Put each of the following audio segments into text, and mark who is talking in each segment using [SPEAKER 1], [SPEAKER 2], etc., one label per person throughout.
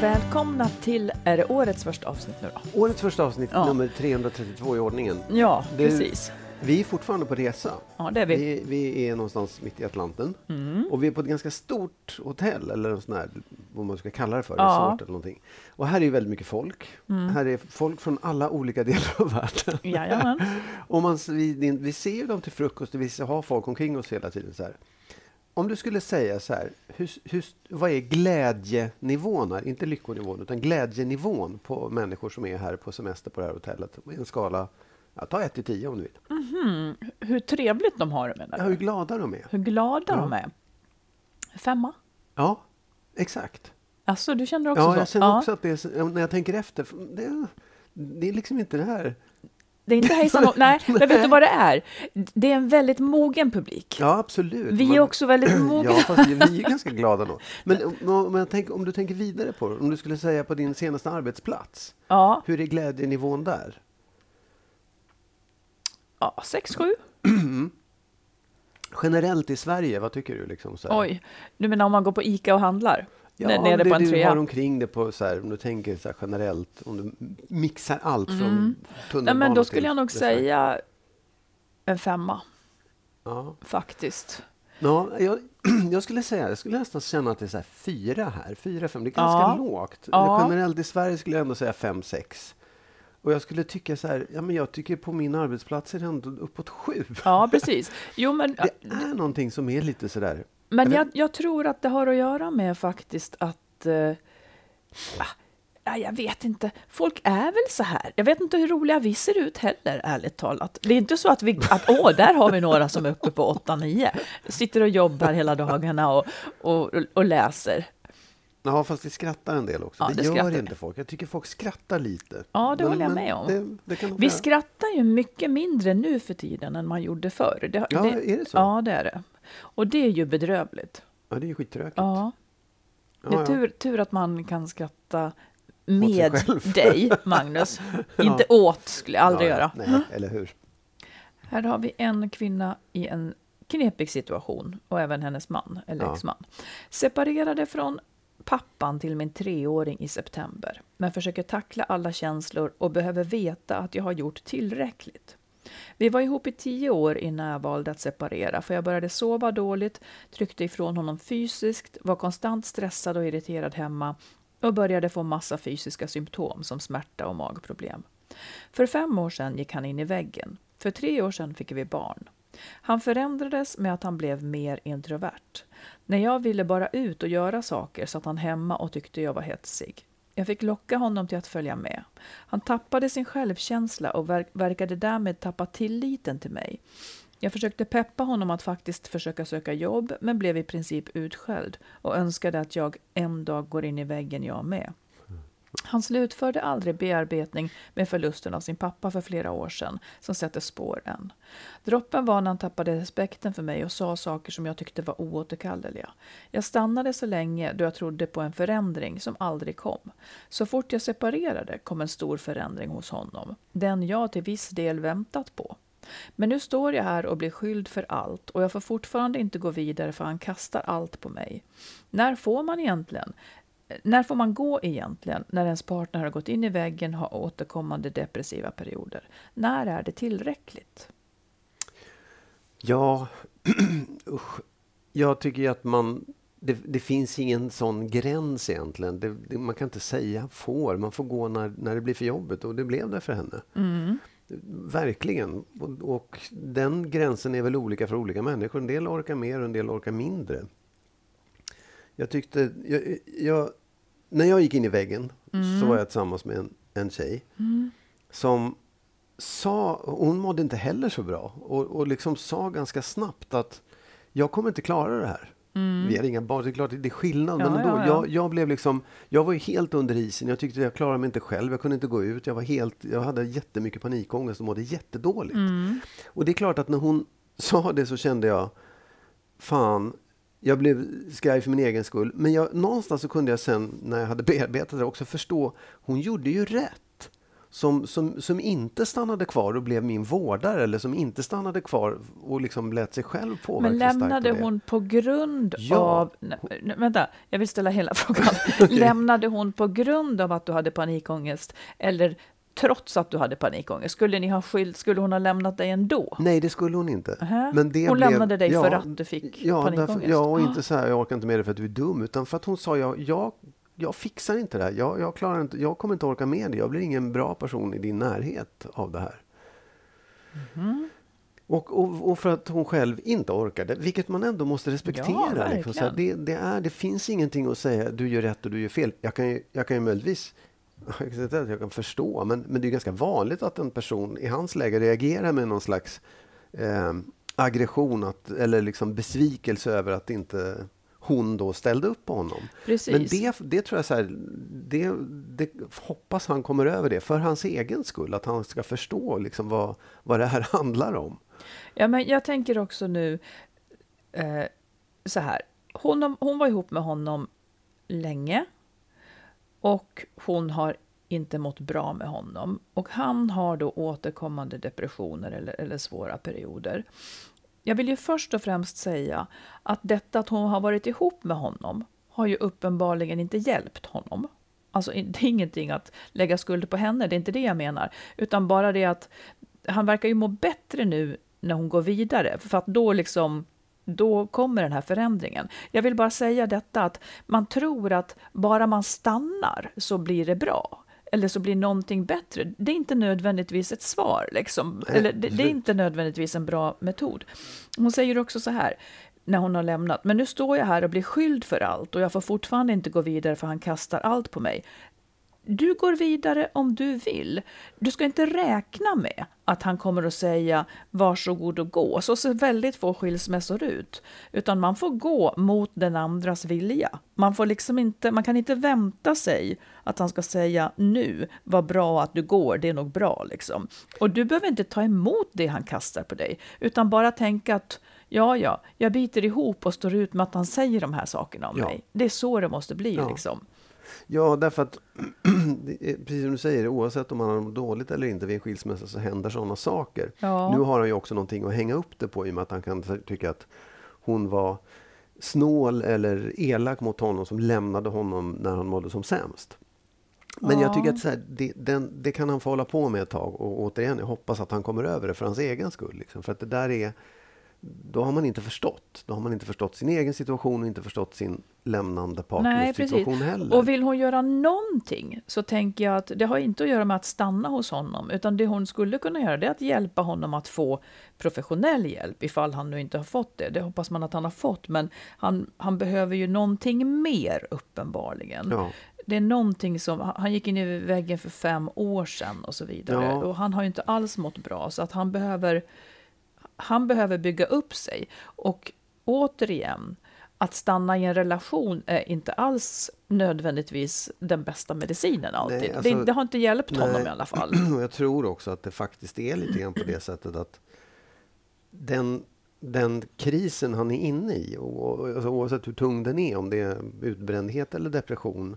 [SPEAKER 1] Välkomna till, är det årets första avsnitt nu då?
[SPEAKER 2] Årets första avsnitt,
[SPEAKER 1] Ja.
[SPEAKER 2] nummer 332 i ordningen.
[SPEAKER 1] Ja,
[SPEAKER 2] Det-
[SPEAKER 1] precis.
[SPEAKER 2] Vi är fortfarande på resa.
[SPEAKER 1] Ja, det är vi.
[SPEAKER 2] Vi, vi är någonstans mitt i Atlanten.
[SPEAKER 1] Mm.
[SPEAKER 2] Och vi är på ett ganska stort hotell, eller en sån här, vad man ska kalla det för,
[SPEAKER 1] Ja. Mm.
[SPEAKER 2] resort eller någonting. Och här är ju väldigt mycket folk. Här är folk från alla olika delar av världen.
[SPEAKER 1] Jajamän.
[SPEAKER 2] och man, vi, vi ser ju dem till frukost och vi har folk omkring oss hela tiden. Så här. Om du skulle säga så här, hur, hur, vad är glädjenivån här? Inte lyckonivån, utan glädjenivån på människor som är här på semester på det här hotellet. I en skala, ja, ta 1 till 10 om du vill.
[SPEAKER 1] Hur trevligt de har det menar
[SPEAKER 2] Ja,
[SPEAKER 1] du?
[SPEAKER 2] hur glada de är.
[SPEAKER 1] Hur glada
[SPEAKER 2] Ja.
[SPEAKER 1] de är. Femma.
[SPEAKER 2] Ja, exakt.
[SPEAKER 1] Alltså, du känner också
[SPEAKER 2] Ja,
[SPEAKER 1] så?
[SPEAKER 2] jag känner också att det är, när jag tänker efter, det, det är liksom inte det här.
[SPEAKER 1] Det är inte hejsan och, nej, men vet du vad det är? Det är en väldigt mogen publik.
[SPEAKER 2] Ja, absolut.
[SPEAKER 1] Vi är också väldigt mogna.
[SPEAKER 2] Ja, fast vi är ganska glada då. Men jag tänker, om du tänker vidare på det, om du skulle säga på din senaste arbetsplats,
[SPEAKER 1] Ja,
[SPEAKER 2] hur är glädjenivån där?
[SPEAKER 1] Ja sex, sju.
[SPEAKER 2] Generellt i Sverige, vad tycker du? Liksom, så här?
[SPEAKER 1] Oj, du menar om man går på Ica och handlar?
[SPEAKER 2] Ja,
[SPEAKER 1] N- nere
[SPEAKER 2] det
[SPEAKER 1] på en
[SPEAKER 2] du
[SPEAKER 1] trea?
[SPEAKER 2] har omkring det på, så här, om du tänker så här generellt, om du mixar allt från
[SPEAKER 1] Nej,
[SPEAKER 2] tunnelbana
[SPEAKER 1] men då skulle jag nog säga en femma,
[SPEAKER 2] Ja.
[SPEAKER 1] faktiskt.
[SPEAKER 2] Ja, jag, jag skulle säga, jag skulle nästan känna att det är så här fyra här, fyra, fem, det är ganska
[SPEAKER 1] Ja.
[SPEAKER 2] lågt.
[SPEAKER 1] Ja.
[SPEAKER 2] Generellt i Sverige skulle jag ändå säga fem, sex. Och jag skulle tycka så här, ja men jag tycker på min arbetsplats är det ändå uppåt sju.
[SPEAKER 1] Ja, precis. Jo, men,
[SPEAKER 2] Det är någonting som är lite sådär,
[SPEAKER 1] men
[SPEAKER 2] eller?
[SPEAKER 1] jag, jag tror att det har att göra med faktiskt att... Eh, ah, ja, jag vet inte. Folk är väl så här. Jag vet inte hur roliga vi ser ut heller, ärligt talat. Det är inte så att vi... Att, åh, där har vi några som är uppe på 8-9. Sitter och jobbar hela dagarna och, och, och läser.
[SPEAKER 2] Ja fast vi skrattar en del också.
[SPEAKER 1] Ja,
[SPEAKER 2] det,
[SPEAKER 1] det
[SPEAKER 2] gör
[SPEAKER 1] skrattar
[SPEAKER 2] inte folk. Jag tycker folk skrattar lite.
[SPEAKER 1] Ja, det håller jag med om.
[SPEAKER 2] Det, det kan
[SPEAKER 1] Vi skrattar ju mycket mindre nu för tiden än man gjorde förr. Det,
[SPEAKER 2] Ja, är det så?
[SPEAKER 1] Ja, det är det. Och det är ju bedrövligt.
[SPEAKER 2] Ja, det är ju skittråkigt.
[SPEAKER 1] Ja.
[SPEAKER 2] Ja,
[SPEAKER 1] Det är
[SPEAKER 2] ja.
[SPEAKER 1] tur, tur att man kan skratta med dig, Magnus. Inte åt, skulle jag aldrig
[SPEAKER 2] Ja,
[SPEAKER 1] göra.
[SPEAKER 2] Nej, eller hur?
[SPEAKER 1] Här har vi en kvinna i en knepig situation och även hennes man, eller
[SPEAKER 2] Ja.
[SPEAKER 1] exman. Separerade från pappan till min treåring i september, men försöker tackla alla känslor och behöver veta att jag har gjort tillräckligt. Vi var ihop i tio år innan jag valde att separera, för jag började sova dåligt, tryckte ifrån honom fysiskt, var konstant stressad och irriterad hemma och började få massa fysiska symptom som smärta och magproblem. För fem år sedan gick han in i väggen. För tre år sedan fick vi barn. Han förändrades med att han blev mer introvert. När jag ville bara ut och göra saker satt han hemma och tyckte jag var hetsig. Jag fick locka honom till att följa med. Han tappade sin självkänsla och verk verkade därmed tappa tilliten till mig. Jag försökte peppa honom att faktiskt försöka söka jobb, men blev i princip utskälld och önskade att jag en dag går in i väggen jag med. Han slutförde aldrig bearbetning med förlusten av sin pappa för flera år sedan, som sätter spår än. Droppen var när han tappade respekten för mig och sa saker som jag tyckte var oåterkalleliga. Jag stannade så länge då jag trodde på en förändring som aldrig kom. Så fort jag separerade kom en stor förändring hos honom, den jag till viss del väntat på. Men nu står jag här och blir skyldig för allt och jag får fortfarande inte gå vidare för han kastar allt på mig. När får man egentligen när får man gå egentligen när ens partner har gått in i väggen och har återkommande depressiva perioder? När är det tillräckligt?
[SPEAKER 2] Ja, usch. Jag tycker att man... Det, det, finns ingen sån gräns egentligen. Det, det, man kan inte säga får. Man får gå när, när det blir för jobbigt och det blev det för henne.
[SPEAKER 1] Mm.
[SPEAKER 2] Verkligen. Och, och, den gränsen är väl olika för olika människor. En del orkar mer och en del orkar mindre. Jag tyckte... Jag, jag, när jag gick in i väggen mm. så var jag tillsammans med en, en tjej mm. som sa, hon mådde inte heller så bra och, och liksom sa ganska snabbt att jag kommer inte klara det här. Mm. Vi har inga barn, det är klart det är skillnad. Ja, men ändå, ja, ja. Jag, jag, blev liksom, jag var ju helt under isen. Jag tyckte jag klarade mig inte själv. Jag kunde inte gå ut. Jag, var helt, jag hade jättemycket panikångest och mådde jättedåligt. Mm. Och det är klart att när hon sa det så kände jag, fan, jag blev skraj för min egen skull. Men jag, någonstans så kunde jag sen, när jag hade bearbetat det, också förstå, hon gjorde ju rätt. Som, som, som inte stannade kvar och blev min vårdare eller som inte stannade kvar och liksom lät sig själv påverka
[SPEAKER 1] Men lämnade hon på grund ja. av... Nej, vänta, jag vill ställa hela frågan. okay. Lämnade hon på grund av att du hade panikångest eller trots att du hade panikångest? Skulle, ni ha skilt, skulle hon ha lämnat dig ändå?
[SPEAKER 2] Nej, det skulle hon inte.
[SPEAKER 1] Uh-huh. Men det hon blev, lämnade dig ja, för att du fick
[SPEAKER 2] ja,
[SPEAKER 1] panikångest?
[SPEAKER 2] Därför, ja, och inte så här, jag orkar inte med det för att du är dum, utan för att hon sa, jag, jag, jag fixar inte det här. Jag, jag, klarar inte, jag kommer inte orka med det. Jag blir ingen bra person i din närhet av det här. Mm-hmm. Och, och, och, för att hon själv inte orkade, vilket man ändå måste respektera. Ja, liksom. här, det, det, är, det finns ingenting att säga, du gör rätt och du gör fel. Jag kan ju, jag kan ju möjligtvis jag kan förstå, men, men det är ganska vanligt att en person i hans läge reagerar med någon slags eh, aggression att, eller liksom besvikelse över att inte hon då ställde upp på honom.
[SPEAKER 1] Precis.
[SPEAKER 2] Men det, det tror jag så här, det, det, hoppas han kommer över det för hans egen skull, att han ska förstå liksom vad, vad det här handlar om.
[SPEAKER 1] Ja, men jag tänker också nu eh, så här. Hon, hon var ihop med honom länge och hon har inte mått bra med honom. Och han har då återkommande depressioner eller, eller svåra perioder. Jag vill ju först och främst säga att detta att hon har varit ihop med honom har ju uppenbarligen inte hjälpt honom. Alltså det är ingenting att lägga skuld på henne, det är inte det jag menar. Utan bara det att han verkar ju må bättre nu när hon går vidare. För att då liksom då kommer den här förändringen. Jag vill bara säga detta att man tror att bara man stannar så blir det bra. Eller så blir någonting bättre. Det är inte nödvändigtvis ett svar. Liksom. Eller det, det är inte nödvändigtvis en bra metod. Hon säger också så här, när hon har lämnat. Men nu står jag här och blir skyld för allt och jag får fortfarande inte gå vidare för han kastar allt på mig. Du går vidare om du vill. Du ska inte räkna med att han kommer att säga varsågod och gå. Så ser väldigt få skilsmässor ut. Utan man får gå mot den andras vilja. Man, får liksom inte, man kan inte vänta sig att han ska säga nu, vad bra att du går, det är nog bra. Liksom. Och du behöver inte ta emot det han kastar på dig, utan bara tänka att ja, ja, jag biter ihop och står ut med att han säger de här sakerna om ja. mig. Det är så det måste bli. Ja. Liksom.
[SPEAKER 2] Ja, därför att precis som du säger, oavsett om man har dåligt eller inte vid en skilsmässa så händer sådana saker. Ja. Nu har han ju också någonting att hänga upp det på i och med att han kan tycka att hon var snål eller elak mot honom som lämnade honom när han mådde som sämst. Men ja. jag tycker att så här, det, den, det, kan han få hålla på med ett tag och återigen, jag hoppas att han kommer över det för hans egen skull. Liksom. För att det där är då har man inte förstått. Då har man inte förstått sin egen situation och inte förstått sin lämnande partners situation heller.
[SPEAKER 1] Och vill hon göra någonting så tänker jag att det har inte att göra med att stanna hos honom, utan det hon skulle kunna göra det är att hjälpa honom att få professionell hjälp, ifall han nu inte har fått det. Det hoppas man att han har fått, men han, han behöver ju någonting mer uppenbarligen. Ja. det är någonting som, han gick in i väggen för fem år sedan och så vidare.
[SPEAKER 2] Ja.
[SPEAKER 1] Och han har ju inte alls mått bra, så att han behöver, han behöver bygga upp sig. Och återigen, att stanna i en relation är inte alls nödvändigtvis den bästa medicinen alltid.
[SPEAKER 2] Nej, alltså,
[SPEAKER 1] det, det, har inte hjälpt honom
[SPEAKER 2] nej.
[SPEAKER 1] i alla fall.
[SPEAKER 2] Jag tror också att det faktiskt är lite grann på det sättet att den, den krisen han är inne i, och, och, alltså oavsett hur tung den är, om det är utbrändhet eller depression,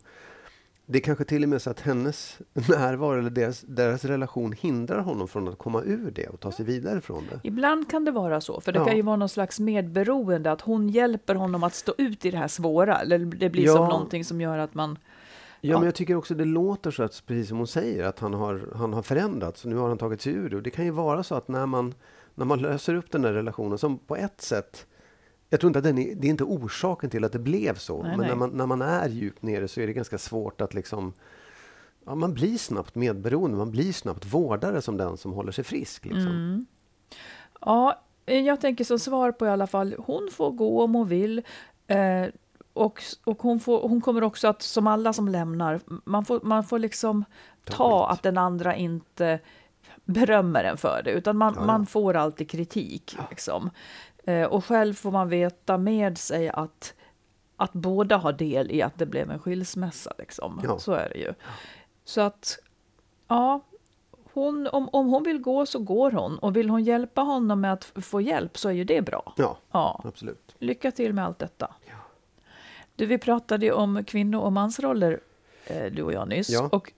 [SPEAKER 2] det är kanske till och med så att hennes närvaro eller deras, deras relation hindrar honom från att komma ur det och ta sig vidare från det.
[SPEAKER 1] Ibland kan det vara så, för det
[SPEAKER 2] Ja.
[SPEAKER 1] kan ju vara någon slags medberoende, att hon hjälper honom att stå ut i det här svåra, eller det blir
[SPEAKER 2] Ja.
[SPEAKER 1] som någonting som gör att man...
[SPEAKER 2] Ja,
[SPEAKER 1] Ja.
[SPEAKER 2] men jag tycker också det låter så att, precis som hon säger, att han har, han har förändrats nu har han tagit sig ur det. Och det kan ju vara så att när man, när man löser upp den där relationen, som på ett sätt jag tror inte att den är, det är inte orsaken till att det blev så,
[SPEAKER 1] Nej,
[SPEAKER 2] men
[SPEAKER 1] nej.
[SPEAKER 2] När, man, när man är djupt nere så är det ganska svårt att liksom Ja, man blir snabbt medberoende, man blir snabbt vårdare som den som håller sig frisk. Liksom.
[SPEAKER 1] Mm. Ja, jag tänker som svar på i alla fall, hon får gå om hon vill. Eh, och och hon, får, hon kommer också att, som alla som lämnar, man får, man får liksom
[SPEAKER 2] Ta
[SPEAKER 1] ta att den andra inte berömmer en för det, utan man,
[SPEAKER 2] Ja, ja.
[SPEAKER 1] man får alltid kritik. Liksom. Eh, och själv får man veta med sig att, att båda har del i att det blev en skilsmässa. Liksom.
[SPEAKER 2] Ja.
[SPEAKER 1] Så är det ju. Så att, ja, hon, om, om hon vill gå så går hon. Och vill hon hjälpa honom med att få hjälp så är ju det bra.
[SPEAKER 2] Ja,
[SPEAKER 1] Ja,
[SPEAKER 2] absolut.
[SPEAKER 1] lycka till med allt detta. Du, vi pratade ju om kvinno och mansroller, eh, du och jag nyss.
[SPEAKER 2] Ja.
[SPEAKER 1] Och,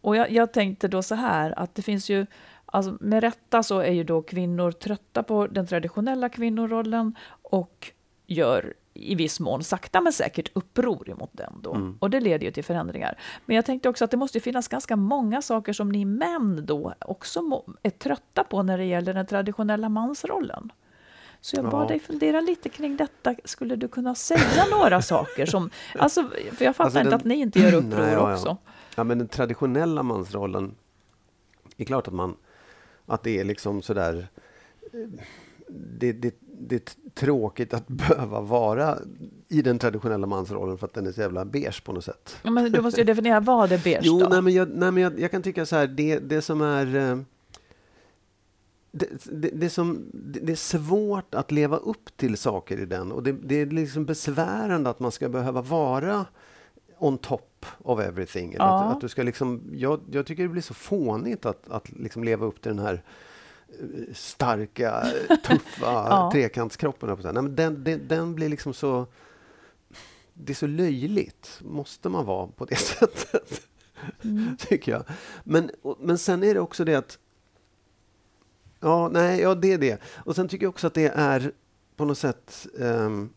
[SPEAKER 1] och jag, jag tänkte då så här, att det finns ju, alltså med rätta så är ju då kvinnor trötta på den traditionella kvinnorollen och gör i viss mån sakta men säkert uppror emot den då.
[SPEAKER 2] Mm.
[SPEAKER 1] Och det leder ju till förändringar. Men jag tänkte också att det måste finnas ganska många saker som ni män då också är trötta på när det gäller den traditionella mansrollen. Så jag bad
[SPEAKER 2] Ja.
[SPEAKER 1] dig fundera lite kring detta. Skulle du kunna säga några saker som... Alltså, för jag fattar
[SPEAKER 2] Alltså
[SPEAKER 1] inte
[SPEAKER 2] den-
[SPEAKER 1] att ni inte gör uppror
[SPEAKER 2] Nej, ja, ja.
[SPEAKER 1] också.
[SPEAKER 2] Ja, men den traditionella mansrollen, det är klart att man, att det är liksom sådär, eh, det, det, det är tråkigt att behöva vara i den traditionella mansrollen för att den är så jävla beige på något sätt.
[SPEAKER 1] Ja, Men du måste ju definiera vad är beige
[SPEAKER 2] Jo,
[SPEAKER 1] då?
[SPEAKER 2] nej, men jag, nej, men jag, jag kan tycka så här, det, det som är... eh, Det, det, det, som, det det är svårt att leva upp till saker i den och det, det är liksom besvärande att man ska behöva vara on top of everything.
[SPEAKER 1] Ja.
[SPEAKER 2] Att, att du ska liksom, jag, jag tycker det blir så fånigt att, att liksom leva upp till den här eh, starka, tuffa
[SPEAKER 1] Ja.
[SPEAKER 2] trekantskroppen. Nej, men den, den, den blir liksom så... Det är så löjligt. Måste man vara på det sättet?
[SPEAKER 1] Mm.
[SPEAKER 2] tycker jag. Men, men sen är det också det att... Ja, nej, ja, det är det. Och sen tycker jag också att det är på något sätt ehm,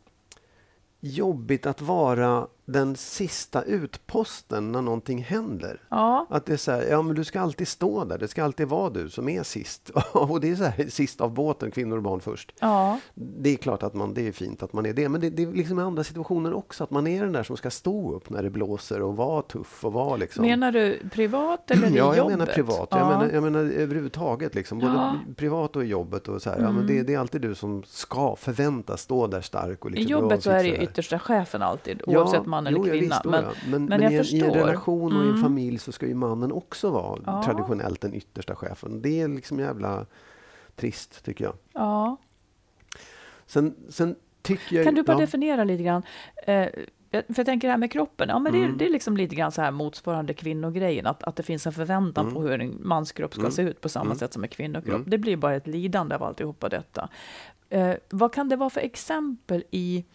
[SPEAKER 2] jobbigt att vara den sista utposten när någonting händer.
[SPEAKER 1] Ja,
[SPEAKER 2] Att det är så här, ja men du ska alltid stå där, det ska alltid vara du som är sist. och det är så här, sist av båten, kvinnor och barn först.
[SPEAKER 1] ja.
[SPEAKER 2] Det är klart att man, det är fint att man är det, men det, det är liksom i andra situationer också, att man är den där som ska stå upp när det blåser och vara tuff och vara liksom...
[SPEAKER 1] Menar du privat eller i
[SPEAKER 2] Ja, jag
[SPEAKER 1] jobbet?
[SPEAKER 2] menar privat.
[SPEAKER 1] Ja.
[SPEAKER 2] Jag, menar, jag menar överhuvudtaget, liksom, både privat och i jobbet. Och så här, ja, men det, det är alltid du som ska förväntas stå där stark. Och
[SPEAKER 1] I
[SPEAKER 2] liksom
[SPEAKER 1] jobbet så är det yttersta chefen alltid, oavsett man eller
[SPEAKER 2] jo,
[SPEAKER 1] kvinna.
[SPEAKER 2] visst,
[SPEAKER 1] men,
[SPEAKER 2] men,
[SPEAKER 1] men jag
[SPEAKER 2] i, en, i en
[SPEAKER 1] förstår.
[SPEAKER 2] relation och i en
[SPEAKER 1] Mm.
[SPEAKER 2] familj så ska ju mannen också vara
[SPEAKER 1] Ja.
[SPEAKER 2] traditionellt den yttersta chefen. Det är liksom jävla trist, tycker jag.
[SPEAKER 1] ja.
[SPEAKER 2] Sen, sen tycker jag...
[SPEAKER 1] Kan du bara
[SPEAKER 2] ja.
[SPEAKER 1] definiera lite grann? Eh, för jag tänker det här med kroppen, ja men det, är-
[SPEAKER 2] Mm.
[SPEAKER 1] det är liksom lite grann så här motsvarande kvinnogrejen, att, att det finns en förväntan
[SPEAKER 2] Mm.
[SPEAKER 1] på hur en manskropp ska
[SPEAKER 2] Mm.
[SPEAKER 1] se ut på samma
[SPEAKER 2] Mm.
[SPEAKER 1] sätt som en kvinnokropp.
[SPEAKER 2] Mm.
[SPEAKER 1] Det blir bara ett lidande av alltihopa detta. Eh, vad kan det vara för exempel i,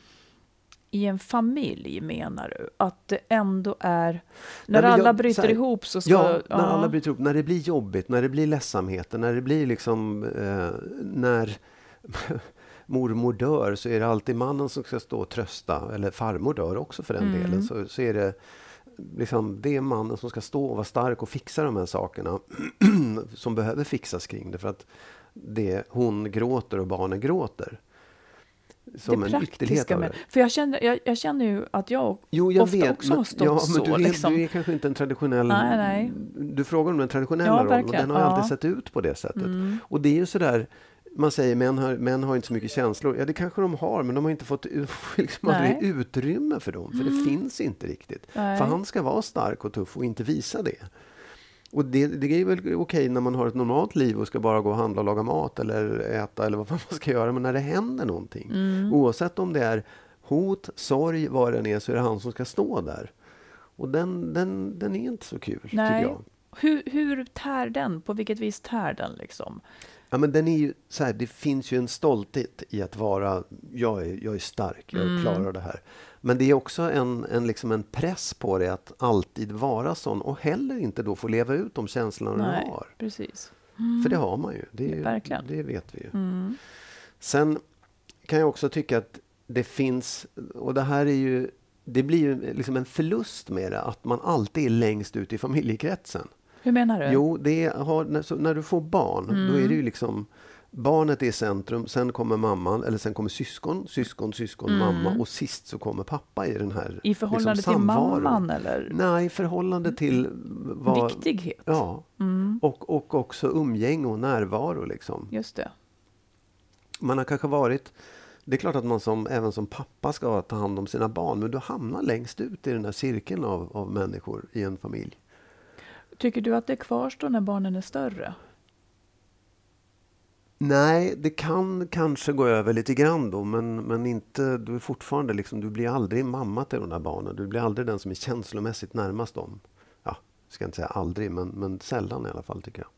[SPEAKER 1] i en familj, menar du? Att det ändå är, när
[SPEAKER 2] jag-
[SPEAKER 1] alla
[SPEAKER 2] så
[SPEAKER 1] bryter
[SPEAKER 2] här-
[SPEAKER 1] ihop så ska...
[SPEAKER 2] Ja, när alla bryter ihop, när det blir jobbigt, när det blir ledsamheter, när det blir liksom eh, när mormor dör så är det alltid mannen som ska stå och trösta, eller farmor dör också för den
[SPEAKER 1] Mm.
[SPEAKER 2] delen, så, så är det liksom, det är mannen som ska stå och vara stark och fixa de här sakerna som behöver fixas kring det för att det, hon gråter och barnen gråter. Som
[SPEAKER 1] det
[SPEAKER 2] en ytterlighet
[SPEAKER 1] praktiska
[SPEAKER 2] av
[SPEAKER 1] med. För jag känner, jag, jag känner ju att jag
[SPEAKER 2] Jo, jag
[SPEAKER 1] ofta
[SPEAKER 2] vet.
[SPEAKER 1] också har stått
[SPEAKER 2] ja,
[SPEAKER 1] så,
[SPEAKER 2] Men du, är,
[SPEAKER 1] liksom.
[SPEAKER 2] du är kanske inte en traditionell...
[SPEAKER 1] Nej, nej.
[SPEAKER 2] Du frågar om den traditionella
[SPEAKER 1] Ja,
[SPEAKER 2] rollen och den har ju alltid
[SPEAKER 1] Ja.
[SPEAKER 2] sett ut på det sättet.
[SPEAKER 1] Mm.
[SPEAKER 2] Och det är ju sådär, man säger män har, män har inte så mycket känslor. Ja, det kanske de har, men de har inte fått liksom aldrig utrymme för dem. För det finns inte riktigt.
[SPEAKER 1] Nej.
[SPEAKER 2] För han ska vara stark och tuff och inte visa det. Och det, det är väl okej när man har ett normalt liv och ska bara gå och handla och laga mat eller äta eller vad man ska göra. Men när det händer någonting, oavsett om det är hot, sorg, vad det än är, så är det han som ska stå där. Och den, den, den är inte så kul,
[SPEAKER 1] Nej.
[SPEAKER 2] tycker jag.
[SPEAKER 1] Hur, hur tär den? På vilket vis tär den liksom?
[SPEAKER 2] Ja, men den är ju så här, det finns ju en stolthet i att vara, jag är, jag är stark, jag
[SPEAKER 1] Mm.
[SPEAKER 2] klarar det här. Men det är också en, en, liksom en press på dig att alltid vara sån och heller inte då få leva ut de känslorna
[SPEAKER 1] Nej,
[SPEAKER 2] du har.
[SPEAKER 1] precis.
[SPEAKER 2] För det har man ju. Det, är, ju-
[SPEAKER 1] Verkligen.
[SPEAKER 2] det vet vi ju.
[SPEAKER 1] Mm.
[SPEAKER 2] Sen kan jag också tycka att det finns, och det här är ju, det blir ju liksom en förlust med det, att man alltid är längst ut i familjekretsen.
[SPEAKER 1] Hur menar du?
[SPEAKER 2] Jo, det har, när, så när du får barn, då
[SPEAKER 1] Mm.
[SPEAKER 2] är det ju liksom Barnet är i centrum, sen kommer mamman, eller sen kommer syskon, syskon, syskon, mamma och sist så kommer pappa i den här
[SPEAKER 1] Mm. I förhållande
[SPEAKER 2] liksom,
[SPEAKER 1] till mamman eller?
[SPEAKER 2] Nej, i förhållande till vad...
[SPEAKER 1] Viktighet?
[SPEAKER 2] Ja,
[SPEAKER 1] Mm,
[SPEAKER 2] och, och också umgänge och närvaro. Liksom.
[SPEAKER 1] just det.
[SPEAKER 2] Man har kanske varit... Det är klart att man som, även som pappa ska ta hand om sina barn, men du hamnar längst ut i den här cirkeln av, av människor i en familj.
[SPEAKER 1] Tycker du att det kvarstår när barnen är större?
[SPEAKER 2] Nej, det kan kanske gå över lite grann då, men, men inte, du är fortfarande liksom, du blir aldrig mamma till de där barnen. Du blir aldrig den som är känslomässigt närmast dem. Ja, ska inte säga aldrig, men, men sällan i alla fall tycker jag.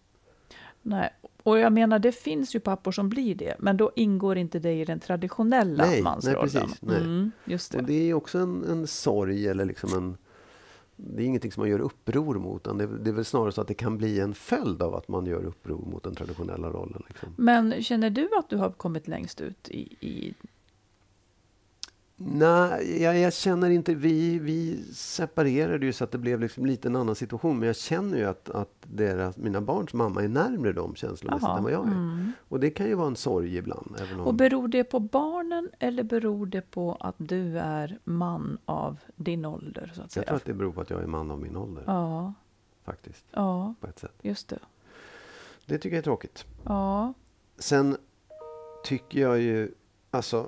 [SPEAKER 1] Nej. Och jag menar, det finns ju pappor som blir det, men då ingår inte det i den traditionella
[SPEAKER 2] Nej, nej,
[SPEAKER 1] mansrollen.
[SPEAKER 2] precis, nej.
[SPEAKER 1] Mm, just det.
[SPEAKER 2] Och det är också en, en sorg eller liksom en... Det är ingenting som man gör uppror mot, utan det, är- det är väl snarare så att det kan bli en följd av att man gör uppror mot den traditionella rollen. Liksom.
[SPEAKER 1] Men känner du att du har kommit längst ut i... i
[SPEAKER 2] Nej, jag, jag känner inte... Vi, vi separerade ju så att det blev liksom lite en annan situation. Men jag känner ju att, att deras, mina barns mamma är närmre dem känslomässigt än vad jag är.
[SPEAKER 1] mm.
[SPEAKER 2] Och det kan ju vara en sorg ibland. Även om,
[SPEAKER 1] Och beror det på barnen eller beror det på att du är man av din ålder? Så att
[SPEAKER 2] jag
[SPEAKER 1] säga?
[SPEAKER 2] tror att det beror på att jag är man av min ålder.
[SPEAKER 1] Ja,
[SPEAKER 2] Faktiskt,
[SPEAKER 1] ja,
[SPEAKER 2] på ett sätt.
[SPEAKER 1] just det.
[SPEAKER 2] Det tycker jag är tråkigt.
[SPEAKER 1] Ja,
[SPEAKER 2] Sen tycker jag ju... Alltså...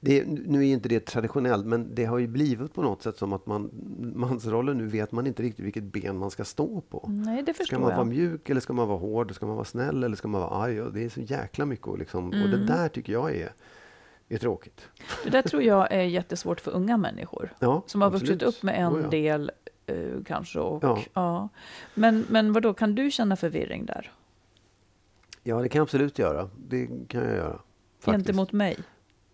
[SPEAKER 2] Det, nu är inte det traditionellt, men det har ju blivit på något sätt som att man, mansrollen nu vet man inte riktigt vilket ben man ska stå på.
[SPEAKER 1] nej det
[SPEAKER 2] Ska
[SPEAKER 1] förstår
[SPEAKER 2] man
[SPEAKER 1] jag.
[SPEAKER 2] vara mjuk eller ska man vara hård? Ska man vara snäll eller ska man vara arg? Och det är så jäkla mycket. Och, liksom, och det
[SPEAKER 1] Mm.
[SPEAKER 2] där tycker jag är, är tråkigt.
[SPEAKER 1] Det där tror jag är jättesvårt för unga människor.
[SPEAKER 2] Ja,
[SPEAKER 1] Som har
[SPEAKER 2] absolut.
[SPEAKER 1] vuxit upp med en
[SPEAKER 2] Oh ja.
[SPEAKER 1] del eh, kanske. Och,
[SPEAKER 2] Ja.
[SPEAKER 1] ja. Men, men vad då kan du känna förvirring där?
[SPEAKER 2] Ja, det kan jag absolut göra. Det kan jag göra. Faktiskt.
[SPEAKER 1] Gentemot mig?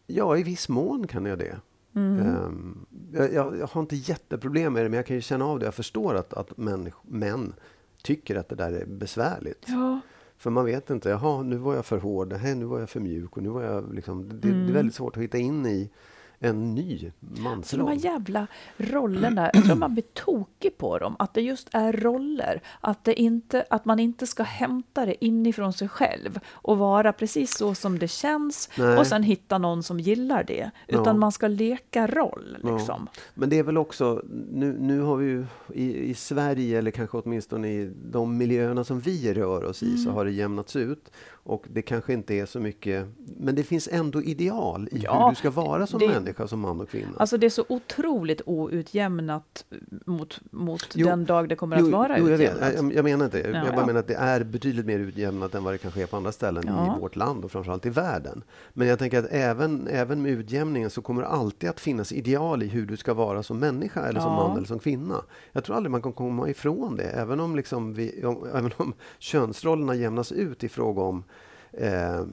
[SPEAKER 2] Ja, i viss mån kan jag det.
[SPEAKER 1] Mm.
[SPEAKER 2] Ehm, jag, jag, har inte jätteproblem med det, men jag kan ju känna av det. Jag förstår att, att män, män tycker att det där är besvärligt.
[SPEAKER 1] Ja.
[SPEAKER 2] För man vet inte, jaha, nu var jag för hård, nu var jag för mjuk och nu var jag liksom... Det, det
[SPEAKER 1] Mm.
[SPEAKER 2] är väldigt svårt att hitta in i en ny
[SPEAKER 1] Så de här
[SPEAKER 2] mansroll.
[SPEAKER 1] jävla rollerna, jag tror man blir tokig på dem. Att det just är roller. Att, det inte, att man inte ska hämta det inifrån sig själv och vara precis så som det känns
[SPEAKER 2] Nej.
[SPEAKER 1] och sen hitta någon som gillar det. Utan
[SPEAKER 2] Ja.
[SPEAKER 1] man ska leka roll.
[SPEAKER 2] Ja.
[SPEAKER 1] Liksom.
[SPEAKER 2] Men det är väl också, nu, nu har vi ju i, i Sverige, eller kanske åtminstone i de miljöerna som vi rör oss i, så
[SPEAKER 1] Mm.
[SPEAKER 2] har det jämnats ut. Och det kanske inte är så mycket, men det finns ändå ideal i
[SPEAKER 1] Ja,
[SPEAKER 2] hur du ska vara som
[SPEAKER 1] det-
[SPEAKER 2] människa, som man och kvinna.
[SPEAKER 1] Alltså det är så otroligt outjämnat mot, mot
[SPEAKER 2] Jo,
[SPEAKER 1] den dag det kommer att vara
[SPEAKER 2] jo, jag, vet.
[SPEAKER 1] utjämnat.
[SPEAKER 2] Jag, jag menar inte det.
[SPEAKER 1] Ja.
[SPEAKER 2] Jag bara menar att det är betydligt mer utjämnat än vad det kanske är på andra ställen
[SPEAKER 1] Ja.
[SPEAKER 2] i vårt land och framförallt i världen. Men jag tänker att även, även med utjämningen så kommer det alltid att finnas ideal i hur du ska vara som människa eller som
[SPEAKER 1] Ja.
[SPEAKER 2] man eller som kvinna. Jag tror aldrig man kan komma ifrån det, även om, liksom vi, om, även om könsrollerna jämnas ut i fråga om eh, eh,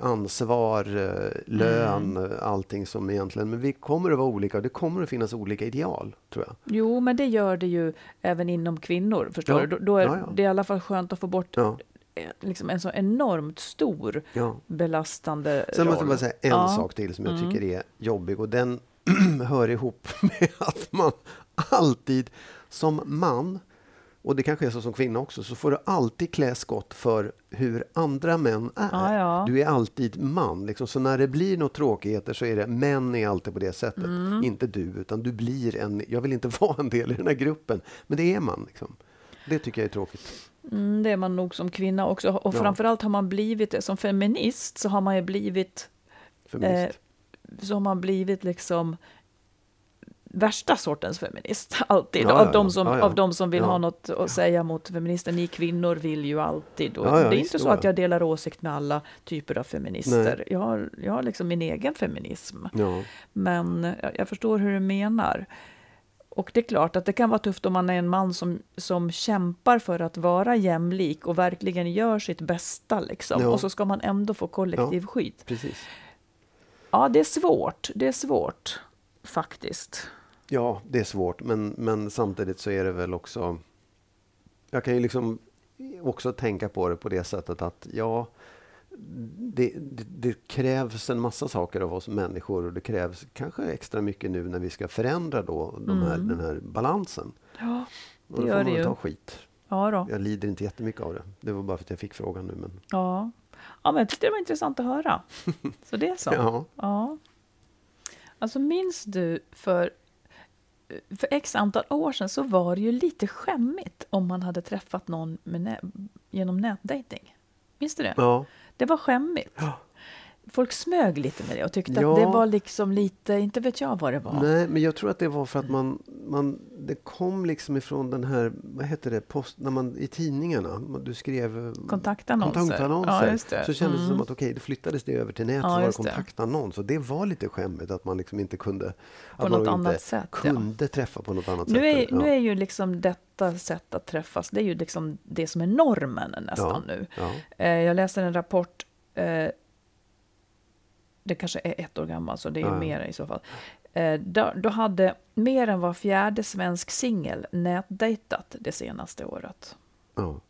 [SPEAKER 2] ansvar, eh, lön,
[SPEAKER 1] Mm.
[SPEAKER 2] eh, allting som egentligen... Men vi kommer att vara olika och det kommer att finnas olika ideal, tror jag.
[SPEAKER 1] Jo, men det gör det ju även inom kvinnor. Förstår
[SPEAKER 2] Ja.
[SPEAKER 1] du? Då, är
[SPEAKER 2] Ja, ja.
[SPEAKER 1] det i alla fall skönt att få bort eh, liksom en så enormt stor belastande
[SPEAKER 2] Sen måste
[SPEAKER 1] roll.
[SPEAKER 2] jag bara säga en sak till som jag
[SPEAKER 1] Mm.
[SPEAKER 2] tycker är jobbig och den hör ihop med att man alltid som man, och det kanske är så som kvinna också, så får du alltid klä skott för hur andra män är.
[SPEAKER 1] Ja, ja.
[SPEAKER 2] Du är alltid man. Liksom. Så när det blir något tråkigheter så är det män är alltid på det sättet.
[SPEAKER 1] Mm.
[SPEAKER 2] Inte du, utan du blir en... Jag vill inte vara en del i den här gruppen, men det är man. Liksom. Det tycker jag är tråkigt.
[SPEAKER 1] Mm, det är man nog som kvinna också. Och
[SPEAKER 2] Ja.
[SPEAKER 1] framförallt har man blivit det. Som feminist så har man ju blivit,
[SPEAKER 2] Feminist.
[SPEAKER 1] så har man blivit liksom värsta sortens feminist. Alltid.
[SPEAKER 2] Ja,
[SPEAKER 1] av,
[SPEAKER 2] ja,
[SPEAKER 1] de som,
[SPEAKER 2] ja,
[SPEAKER 1] av de som vill ha något att säga mot feminister. Ni kvinnor vill ju alltid. Det är inte så att
[SPEAKER 2] ja.
[SPEAKER 1] jag delar åsikt med alla typer av feminister.
[SPEAKER 2] Nej.
[SPEAKER 1] Jag har, jag har liksom min egen feminism. Men jag, jag förstår hur du menar. Och det är klart att det kan vara tufft om man är en man som, som kämpar för att vara jämlik och verkligen gör sitt bästa. Liksom. Och så ska man ändå få kollektiv skit.
[SPEAKER 2] Precis.
[SPEAKER 1] Ja, det är svårt. Det är svårt, faktiskt.
[SPEAKER 2] Ja, det är svårt, men, men samtidigt så är det väl också... Jag kan ju liksom också tänka på det på det sättet att ja, det, det, det krävs en massa saker av oss människor och det krävs kanske extra mycket nu när vi ska förändra då de här, den här balansen.
[SPEAKER 1] Ja,
[SPEAKER 2] Och
[SPEAKER 1] det
[SPEAKER 2] då
[SPEAKER 1] gör
[SPEAKER 2] får
[SPEAKER 1] det
[SPEAKER 2] man
[SPEAKER 1] ju.
[SPEAKER 2] ta skit.
[SPEAKER 1] Ja, då.
[SPEAKER 2] Jag lider inte jättemycket av det. Det var bara för att jag fick frågan nu. Men,
[SPEAKER 1] Ja. ja, men jag tyckte det var intressant att höra. Så det är så.
[SPEAKER 2] ja.
[SPEAKER 1] Ja. Alltså minns du för, för x antal år sedan så var det ju lite skämmigt om man hade träffat någon nä, genom nätdating. Minns du det?
[SPEAKER 2] ja.
[SPEAKER 1] Det var skämmigt.
[SPEAKER 2] Ja.
[SPEAKER 1] Folk smög lite med det och tyckte
[SPEAKER 2] Ja.
[SPEAKER 1] att det var liksom lite, inte vet jag vad det var.
[SPEAKER 2] Nej, men jag tror att det var för att man, man det kom liksom ifrån den här, vad heter det, post, när man i tidningarna, du skrev eh,
[SPEAKER 1] Kontaktannonser.
[SPEAKER 2] kontaktannonser.
[SPEAKER 1] Ja, just det.
[SPEAKER 2] Så kändes det
[SPEAKER 1] Mm.
[SPEAKER 2] som att okej, då flyttades det över till nätet,
[SPEAKER 1] Ja,
[SPEAKER 2] så var det
[SPEAKER 1] det.
[SPEAKER 2] kontaktannons. Och det var lite skämmigt att man liksom inte kunde,
[SPEAKER 1] På
[SPEAKER 2] att
[SPEAKER 1] något
[SPEAKER 2] man
[SPEAKER 1] annat
[SPEAKER 2] inte
[SPEAKER 1] sätt, ja.
[SPEAKER 2] kunde träffa på något annat
[SPEAKER 1] Nu
[SPEAKER 2] sätt.
[SPEAKER 1] är,
[SPEAKER 2] Ja.
[SPEAKER 1] nu är ju liksom detta sätt att träffas, det är ju liksom det som är normen nästan
[SPEAKER 2] Ja,
[SPEAKER 1] nu.
[SPEAKER 2] ja.
[SPEAKER 1] Eh, Jag läste en rapport, eh, det kanske är ett år gammal, så det är ju mer i så fall. Eh, Då, då hade mer än var fjärde svensk singel nätdejtat det senaste året.
[SPEAKER 2] ja.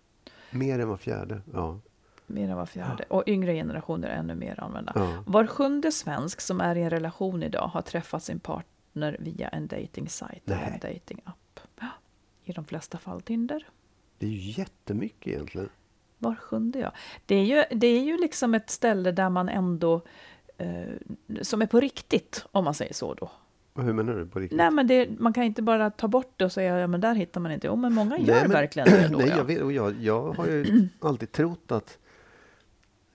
[SPEAKER 2] Mer än var fjärde. Ja.
[SPEAKER 1] Mer än var fjärde. Och yngre generationer är ännu mer använda.
[SPEAKER 2] Ja.
[SPEAKER 1] Var sjunde svensk som är i en relation idag har träffat sin partner via en dating-sajt eller en. Ja, I de flesta fall Tinder.
[SPEAKER 2] Det är ju jättemycket egentligen.
[SPEAKER 1] Var sjunde, ja. Det är ju, det är ju liksom ett ställe där man ändå... Eh, som är på riktigt, om man säger så då.
[SPEAKER 2] Hur menar du på riktigt?
[SPEAKER 1] Nej, men det, man kan inte bara ta bort det och säga ja, men där hittar man inte. Jo, men många gör
[SPEAKER 2] Nej, men-
[SPEAKER 1] verkligen det då.
[SPEAKER 2] Nej,
[SPEAKER 1] ja.
[SPEAKER 2] jag, vet, och jag, jag har ju alltid trott att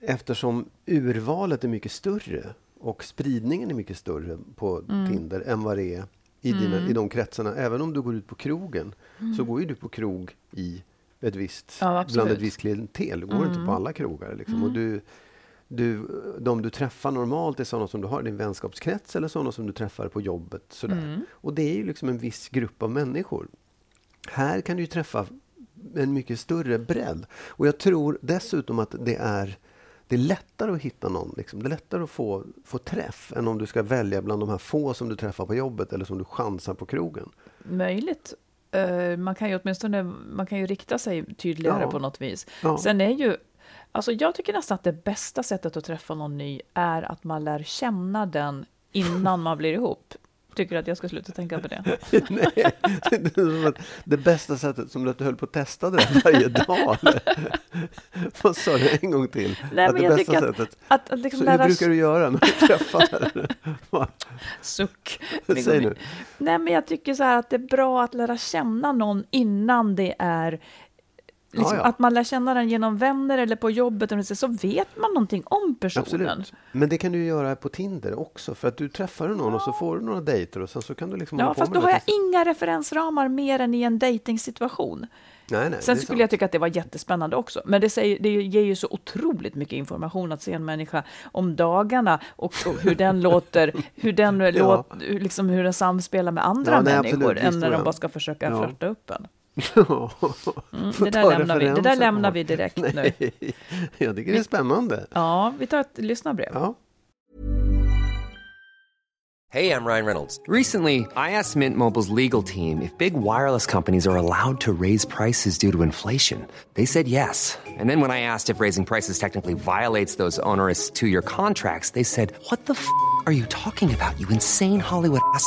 [SPEAKER 2] eftersom urvalet är mycket större och spridningen är mycket större på
[SPEAKER 1] Mm.
[SPEAKER 2] Tinder än vad det är i, dina, i de kretsarna. Även om du går ut på krogen så går ju du på krog i ett visst,
[SPEAKER 1] Mm. Ja. Mm.
[SPEAKER 2] bland ett visst klientel. Du går inte på alla krogar. Liksom. Och du, du, de du träffar normalt är sådana som du har i din vänskapskrets eller sådana som du träffar på jobbet. Sådär.
[SPEAKER 1] Mm.
[SPEAKER 2] Och det är ju liksom en viss grupp av människor. Här kan du träffa en mycket större bredd. Och jag tror dessutom att det är, det är lättare att hitta någon. Liksom. Det är lättare att få, få träff än om du ska välja bland de här få som du träffar på jobbet eller som du chansar på krogen.
[SPEAKER 1] Möjligt. Eh, man kan ju åtminstone man kan ju rikta sig tydligare
[SPEAKER 2] Ja.
[SPEAKER 1] på något vis.
[SPEAKER 2] Ja.
[SPEAKER 1] Sen är ju... Alltså jag tycker nästan att det bästa sättet att träffa någon ny är att man lär känna den innan man blir ihop. Tycker du att jag ska sluta tänka på det?
[SPEAKER 2] Nej, det, är som att det bästa sättet som du att du höll på att testa det varje dag. Vad sa du en gång till?
[SPEAKER 1] Nej,
[SPEAKER 2] att
[SPEAKER 1] men
[SPEAKER 2] det
[SPEAKER 1] jag
[SPEAKER 2] bästa sättet.
[SPEAKER 1] Att, att liksom
[SPEAKER 2] Så hur
[SPEAKER 1] lära
[SPEAKER 2] brukar du göra när du träffar?
[SPEAKER 1] Suck.
[SPEAKER 2] Säg nu.
[SPEAKER 1] Nej, men jag tycker så här att det är bra att lära känna någon innan det är Liksom
[SPEAKER 2] Ja, ja.
[SPEAKER 1] Att man lär känna den genom vänner eller på jobbet eller så, vet man någonting om personen.
[SPEAKER 2] Absolut. Men det kan du göra på Tinder också. För att du träffar någon och så får du några dejter och sen så kan du liksom
[SPEAKER 1] Ja, fast då har jag
[SPEAKER 2] tills-
[SPEAKER 1] inga referensramar mer än i en dejtingsituation.
[SPEAKER 2] Nej, nej,
[SPEAKER 1] Sen skulle jag
[SPEAKER 2] sant.
[SPEAKER 1] tycka att det var jättespännande också. Men det, säger, det ger ju så otroligt mycket information att se en människa om dagarna och, och hur den låter, hur den
[SPEAKER 2] Ja.
[SPEAKER 1] låt, liksom hur den samspelar med andra
[SPEAKER 2] Ja, nej, absolut,
[SPEAKER 1] människor
[SPEAKER 2] visst
[SPEAKER 1] än när de
[SPEAKER 2] jag.
[SPEAKER 1] bara ska försöka
[SPEAKER 2] Ja.
[SPEAKER 1] flörta upp en. Mm, det där lämnar vi- det där lämnar vi direkt nu.
[SPEAKER 2] Nej, jag tycker det är spännande.
[SPEAKER 1] Ja, vi tar ett lyssnarbrev.
[SPEAKER 2] Ja.
[SPEAKER 3] Hey, I'm Ryan Reynolds. Recently, I asked Mint Mobile's legal team if big wireless companies are allowed to raise prices due to inflation. They said yes. And then when I asked if raising prices technically violates those onerous two year contracts, they said, What the f are you talking about, you insane Hollywood ass?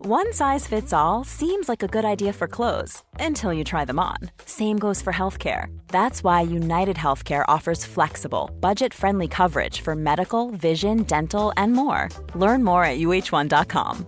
[SPEAKER 4] One size fits all seems like a good idea for clothes until you try them on. Same goes for healthcare. That's why United Healthcare offers flexible, budget friendly coverage for medical, vision, dental, and more. Learn more at uh1.com.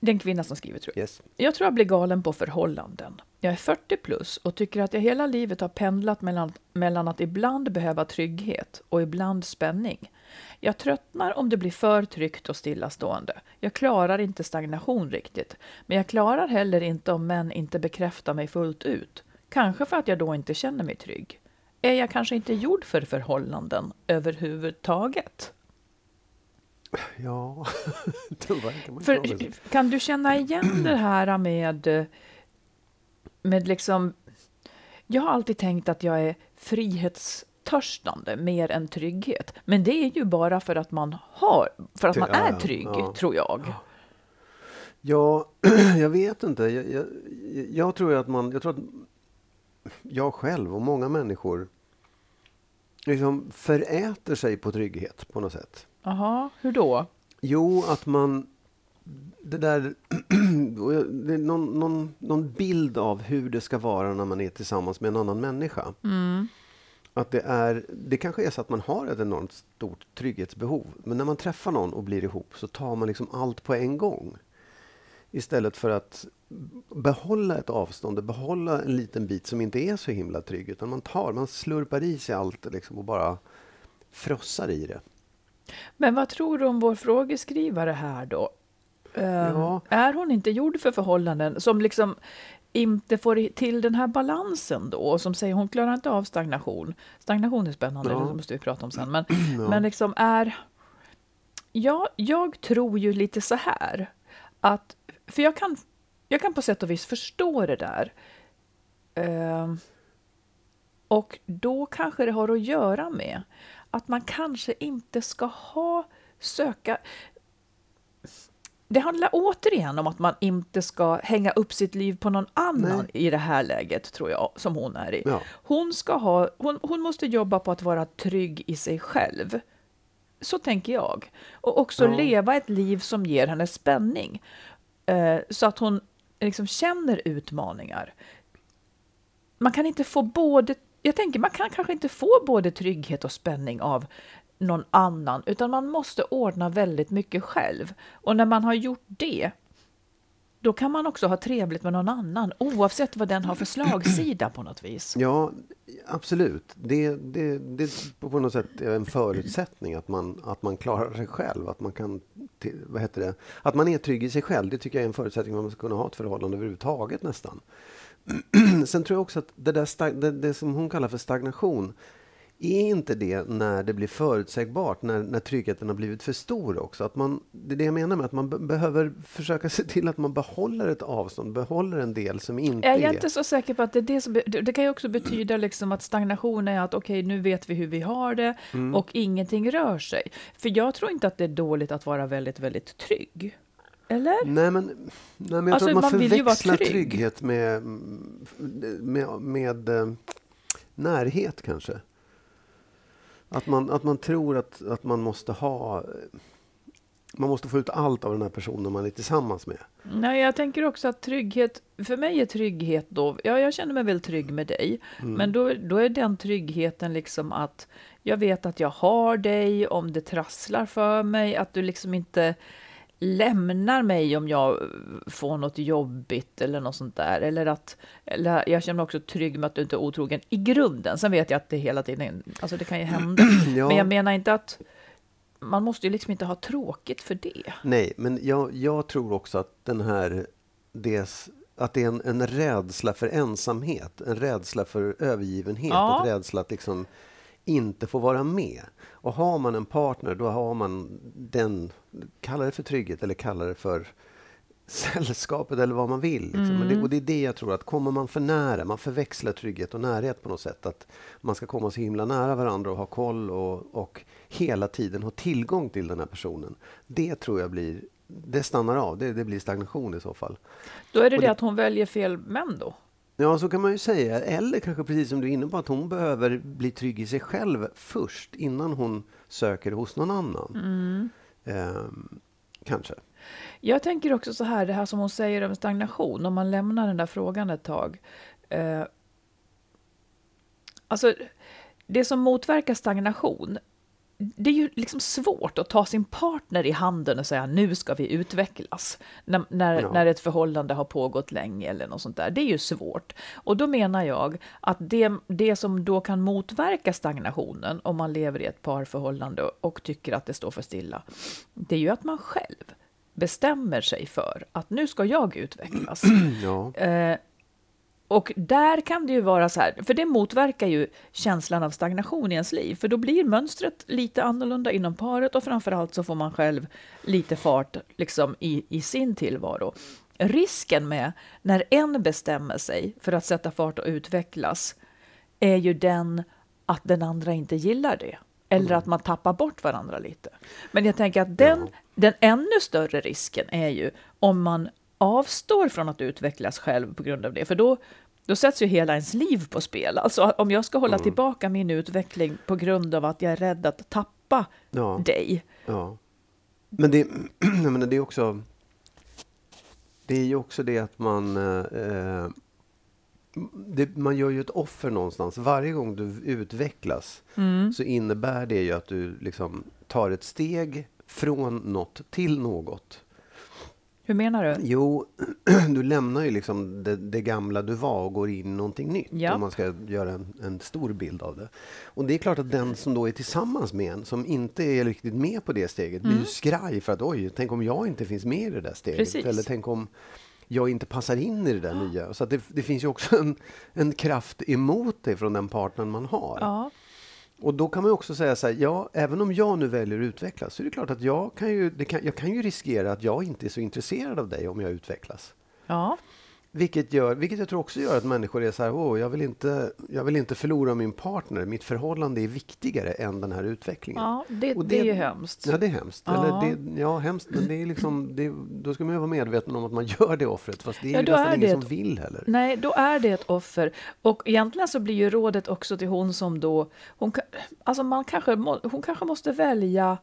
[SPEAKER 1] Det är en kvinna som skriver tror jag.
[SPEAKER 2] Yes.
[SPEAKER 1] Jag tror jag blir galen på förhållanden. Jag är 40 plus och tycker att jag hela livet har pendlat mellan, mellan att ibland behöva trygghet och ibland spänning. Jag tröttnar om det blir för tryggt och stillastående. Jag klarar inte stagnation riktigt, men jag klarar heller inte om män inte bekräftar mig fullt ut. Kanske för att jag då inte känner mig trygg. Är jag kanske inte gjord för förhållanden överhuvudtaget?
[SPEAKER 2] Ja, man
[SPEAKER 1] För, kan du känna igen det här med, med liksom... Jag har alltid tänkt att jag är frihetstörstande mer än trygghet. Men det är ju bara för att man har, för att man är trygg,
[SPEAKER 2] ja.
[SPEAKER 1] tror jag.
[SPEAKER 2] Ja, jag vet inte. Jag, jag, jag tror att man... Jag tror att jag själv och många människor liksom föräter sig på trygghet på något sätt.
[SPEAKER 1] Jaha, hur då?
[SPEAKER 2] Jo, att man... Det där... det är någon, någon, någon bild av hur det ska vara när man är tillsammans med en annan människa. Att det, är, det kanske är så att man har ett enormt stort trygghetsbehov. Men när man träffar någon och blir ihop så tar man liksom allt på en gång. Istället för att behålla ett avstånd behålla en liten bit som inte är så himla trygg. Utan man tar, man slurpar i sig allt liksom och bara frossar i det.
[SPEAKER 1] Men vad tror du om vår frågeskrivare här då?
[SPEAKER 2] Ja.
[SPEAKER 1] Är hon inte gjord för förhållanden som liksom inte får till den här balansen då? Som säger hon klarar inte av stagnation. Stagnation är spännande,
[SPEAKER 2] Ja.
[SPEAKER 1] det måste vi prata om sen. Men, men liksom är... Ja, jag tror ju lite så här att... För jag kan, jag kan på sätt och vis förstå det där. Ehm, och då kanske det har att göra med att man kanske inte ska ha söka... Det handlar återigen om att man inte ska hänga upp sitt liv på någon annan
[SPEAKER 2] Nej.
[SPEAKER 1] i det här läget, tror jag, som hon är i.
[SPEAKER 2] Ja.
[SPEAKER 1] Hon, ska ha, hon, hon måste jobba på att vara trygg i sig själv. Så tänker jag. Och också
[SPEAKER 2] Ja.
[SPEAKER 1] leva ett liv som ger henne spänning. Eh, så att hon liksom känner utmaningar. Man kan inte få både... Jag tänker man kan kanske inte få både trygghet och spänning av någon annan, utan man måste ordna väldigt mycket själv. Och när man har gjort det, då kan man också ha trevligt med någon annan, oavsett vad den har för slagsida på något vis.
[SPEAKER 2] Ja, absolut. Det, det, det på något sätt en förutsättning att man, att man klarar sig själv. Att man kan, vad heter det? Att man är trygg i sig själv. Det tycker jag är en förutsättning för att man ska kunna ha ett förhållande överhuvudtaget nästan. Sen tror jag också att det, där det, det som hon kallar för stagnation är inte det när det blir förutsägbart, när, när tryggheten har blivit för stor också. Att man, det är det jag menar med att man be- behöver försöka se till att man behåller ett avstånd, behåller en del som inte
[SPEAKER 1] Jag är
[SPEAKER 2] är...
[SPEAKER 1] inte så säker på att det är det som... Det det kan ju också betyda liksom att stagnation är att okej, nu vet vi hur vi har det
[SPEAKER 2] Mm.
[SPEAKER 1] och ingenting rör sig. För jag tror inte att det är dåligt att vara väldigt, väldigt trygg. Eller?
[SPEAKER 2] Nej, men, nej, men jag
[SPEAKER 1] Alltså,
[SPEAKER 2] tror att man
[SPEAKER 1] man
[SPEAKER 2] förväxlar
[SPEAKER 1] trygg.
[SPEAKER 2] trygghet med, med, med eh, närhet kanske. Att man, att man tror att, att man måste ha... Man måste få ut allt av den här personen man är tillsammans med.
[SPEAKER 1] Nej, jag tänker också att trygghet, för mig är trygghet då, ja, jag känner mig väl trygg med dig,
[SPEAKER 2] Mm.
[SPEAKER 1] men då, då är den tryggheten liksom att jag vet att jag har dig om det trasslar för mig, att du liksom inte lämnar mig om jag får något jobbigt eller något sånt där. Eller att eller jag känner mig också trygg med att du inte är otrogen i grunden. Sen vet jag att det hela tiden, alltså det kan ju hända.
[SPEAKER 2] Ja.
[SPEAKER 1] Men jag menar inte att man måste ju liksom inte ha tråkigt för det.
[SPEAKER 2] Nej, men jag, jag tror också att den här... Des, att det är en, en rädsla för ensamhet, en rädsla för övergivenhet,
[SPEAKER 1] Ja.
[SPEAKER 2] en rädsla att liksom inte få vara med. Och har man en partner, då har man den, kalla det för trygghet eller kalla det för sällskapet eller vad man vill. Liksom.
[SPEAKER 1] Mm.
[SPEAKER 2] det, och det är det jag tror att kommer man för nära, man förväxlar trygghet och närhet på något sätt. Att man ska komma så himla nära varandra och ha koll och, och hela tiden ha tillgång till den här personen. Det tror jag blir, det stannar av, det, det blir stagnation i så fall.
[SPEAKER 1] Då är det
[SPEAKER 2] Och
[SPEAKER 1] det
[SPEAKER 2] det-
[SPEAKER 1] att hon väljer fel män då?
[SPEAKER 2] Ja, så kan man ju säga. Eller kanske precis som du är inne på, att hon behöver bli trygg i sig själv först innan hon söker hos någon annan.
[SPEAKER 1] Mm.
[SPEAKER 2] Ehm, kanske.
[SPEAKER 1] Jag tänker också så här, det här som hon säger om stagnation, om man lämnar den där frågan ett tag. Eh, alltså, det som motverkar stagnation, det är ju liksom svårt att ta sin partner i handen och säga nu ska vi utvecklas. När, när,
[SPEAKER 2] Ja.
[SPEAKER 1] när ett förhållande har pågått länge eller något sånt där. Det är ju svårt. Och då menar jag att det, det som då kan motverka stagnationen om man lever i ett parförhållande och, och tycker att det står för stilla. Det är ju att man själv bestämmer sig för att nu ska jag utvecklas.
[SPEAKER 2] Ja.
[SPEAKER 1] Eh, och där kan det ju vara så här, för det motverkar ju känslan av stagnation i ens liv, för då blir mönstret lite annorlunda inom paret och framförallt så får man själv lite fart liksom i, i sin tillvaro. Risken med när en bestämmer sig för att sätta fart och utvecklas är ju den att den andra inte gillar det. Eller att man tappar bort varandra lite. Men jag tänker att den, den ännu större risken är ju om man avstår från att utvecklas själv på grund av det. För då, då sätts ju hela ens liv på spel. Alltså om jag ska hålla tillbaka min utveckling på grund av att jag är rädd att tappa
[SPEAKER 2] Ja.
[SPEAKER 1] dig.
[SPEAKER 2] Ja. Men det, menar, det är också... Det är ju också det att man... Eh, det, man gör ju ett offer någonstans. Varje gång du utvecklas så innebär det ju att du liksom tar ett steg från något till något.
[SPEAKER 1] Hur menar du?
[SPEAKER 2] Jo, du lämnar ju liksom det, det gamla du var och går in i någonting nytt.
[SPEAKER 1] Ja.
[SPEAKER 2] Om man ska göra en, en stor bild av det. Och det är klart att den som då är tillsammans med en, som inte är riktigt med på det steget, blir ju skraj för att oj, tänk om jag inte finns med i det där steget.
[SPEAKER 1] Precis.
[SPEAKER 2] Eller tänk om jag inte passar in i det där nya. Så det, det finns ju också en, en kraft emot det från den partnern man har.
[SPEAKER 1] Ja,
[SPEAKER 2] och då kan man också säga så här, ja, även om jag nu väljer att utvecklas så är det klart att jag kan ju, det kan, jag kan ju riskera att jag inte är så intresserad av dig om jag utvecklas.
[SPEAKER 1] ja,
[SPEAKER 2] vilket, gör, vilket jag tror också gör att människor är så här, Åh, jag, vill inte, jag vill inte förlora min partner, mitt förhållande är viktigare än den här utvecklingen.
[SPEAKER 1] ja det,
[SPEAKER 2] Och
[SPEAKER 1] det är ju hemskt.
[SPEAKER 2] Ja, det är hemskt.
[SPEAKER 1] Ja.
[SPEAKER 2] Eller det, ja, hemskt, men det är liksom, det, då ska man ju vara medveten om att man gör det offret, fast det är
[SPEAKER 1] Ja,
[SPEAKER 2] ju nästan
[SPEAKER 1] är
[SPEAKER 2] ingen
[SPEAKER 1] det
[SPEAKER 2] som
[SPEAKER 1] ett-
[SPEAKER 2] vill heller.
[SPEAKER 1] Nej, då är det ett offer. Och egentligen så blir ju rådet också till hon som då... Hon, alltså man kanske, hon kanske måste välja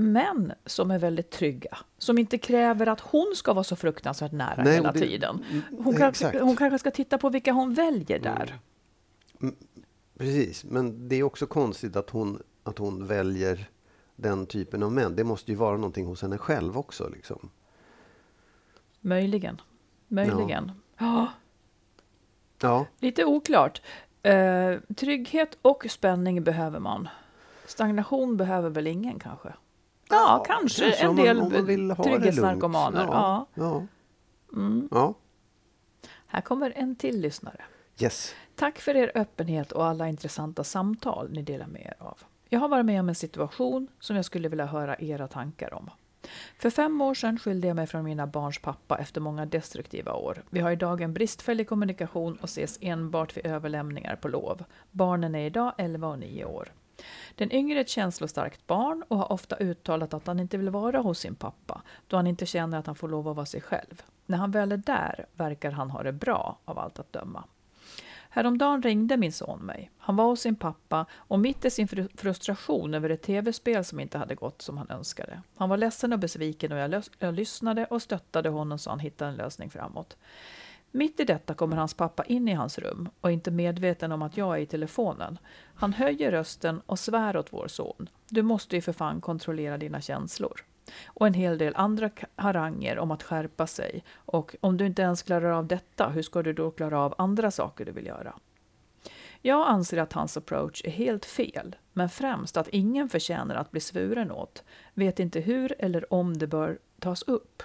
[SPEAKER 1] män som är väldigt trygga. Som inte kräver att hon ska vara så fruktansvärt nära
[SPEAKER 2] Nej,
[SPEAKER 1] hela
[SPEAKER 2] det-
[SPEAKER 1] tiden.
[SPEAKER 2] mm,
[SPEAKER 1] Hon, kan, hon kanske ska titta på vilka hon väljer där.
[SPEAKER 2] Precis, men det är också konstigt att hon, att hon väljer den typen av män. Det måste ju vara någonting hos henne själv också. Liksom.
[SPEAKER 1] Möjligen. Möjligen. Ja.
[SPEAKER 2] Ja,
[SPEAKER 1] Lite oklart. Eh, trygghet och spänning behöver man. Stagnation behöver väl ingen kanske? Ja, kanske, en
[SPEAKER 2] om man-
[SPEAKER 1] del
[SPEAKER 2] om man
[SPEAKER 1] trygghetsnarkomaner. Ja,
[SPEAKER 2] ja.
[SPEAKER 1] Mm.
[SPEAKER 2] ja.
[SPEAKER 1] Här kommer en till lyssnare.
[SPEAKER 2] Yes.
[SPEAKER 1] Tack för er öppenhet och alla intressanta samtal ni delar med er av. Jag har varit med om en situation som jag skulle vilja höra era tankar om. För fem år sedan skilde jag mig från mina barns pappa efter många destruktiva år. Vi har idag en bristfällig kommunikation och ses enbart vid överlämningar på lov. Barnen är idag 11 och 9 år. Den yngre är ett känslostarkt barn och har ofta uttalat att han inte vill vara hos sin pappa då han inte känner att han får lov att vara sig själv. När han väl är där verkar han ha det bra av allt att döma. Häromdagen ringde min son mig. Han var hos sin pappa och mitt i sin frustration över ett tv-spel som inte hade gått som han önskade. Han var ledsen och besviken och jag, lös- jag lyssnade och stöttade honom så han hittade en lösning framåt. Mitt i detta kommer hans pappa in i hans rum och är inte medveten om att jag är i telefonen. Han höjer rösten och svär åt vår son. Du måste ju för fan kontrollera dina känslor. Och en hel del andra haranger om att skärpa sig. Och om du inte ens klarar av detta, hur ska du då klara av andra saker du vill göra? Jag anser att hans approach är helt fel, men främst att ingen förtjänar att bli svuren åt, vet inte hur eller om det bör tas upp.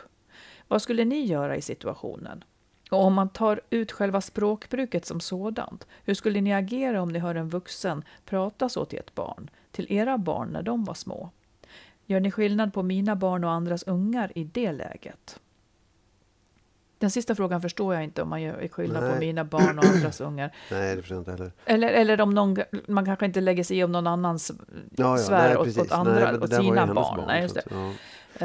[SPEAKER 1] Vad skulle ni göra i situationen? Och om man tar ut själva språkbruket som sådant, hur skulle ni agera om ni hör en vuxen prata så till ett barn, till era barn när de var små? Gör ni skillnad på mina barn och andras ungar i det läget? Den sista frågan förstår jag inte om man gör skillnad
[SPEAKER 2] Nej.
[SPEAKER 1] på mina barn och andras ungar.
[SPEAKER 2] Nej, det förstår jag inte heller.
[SPEAKER 1] Eller, eller om någon, man kanske inte lägger sig i om någon annans
[SPEAKER 2] Ja, ja,
[SPEAKER 1] svär
[SPEAKER 2] nej,
[SPEAKER 1] åt, åt andra,
[SPEAKER 2] Nej,
[SPEAKER 1] åt sina
[SPEAKER 2] hennes
[SPEAKER 1] barn. Nej, just det.
[SPEAKER 2] ja.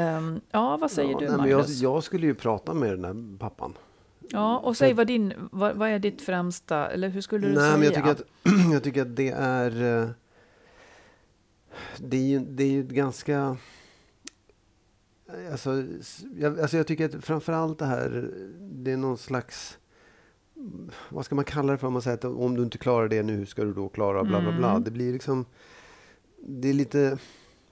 [SPEAKER 1] Ehm, ja, vad säger
[SPEAKER 2] Ja,
[SPEAKER 1] du
[SPEAKER 2] nej, men jag,
[SPEAKER 1] Magnus?
[SPEAKER 2] jag skulle ju prata med den där pappan.
[SPEAKER 1] Ja, och säg vad, din, vad, vad är ditt främsta, eller hur skulle du
[SPEAKER 2] Nej,
[SPEAKER 1] säga?
[SPEAKER 2] men jag tycker, att, jag tycker att det är... eh, Det är ju, det är ju ganska... Alltså jag, alltså jag tycker att framförallt det här, det är någon slags... Vad ska man kalla det för om man säger att om du inte klarar det nu, hur ska du då klara bla bla bla.
[SPEAKER 1] Mm.
[SPEAKER 2] Det blir liksom... Det är lite...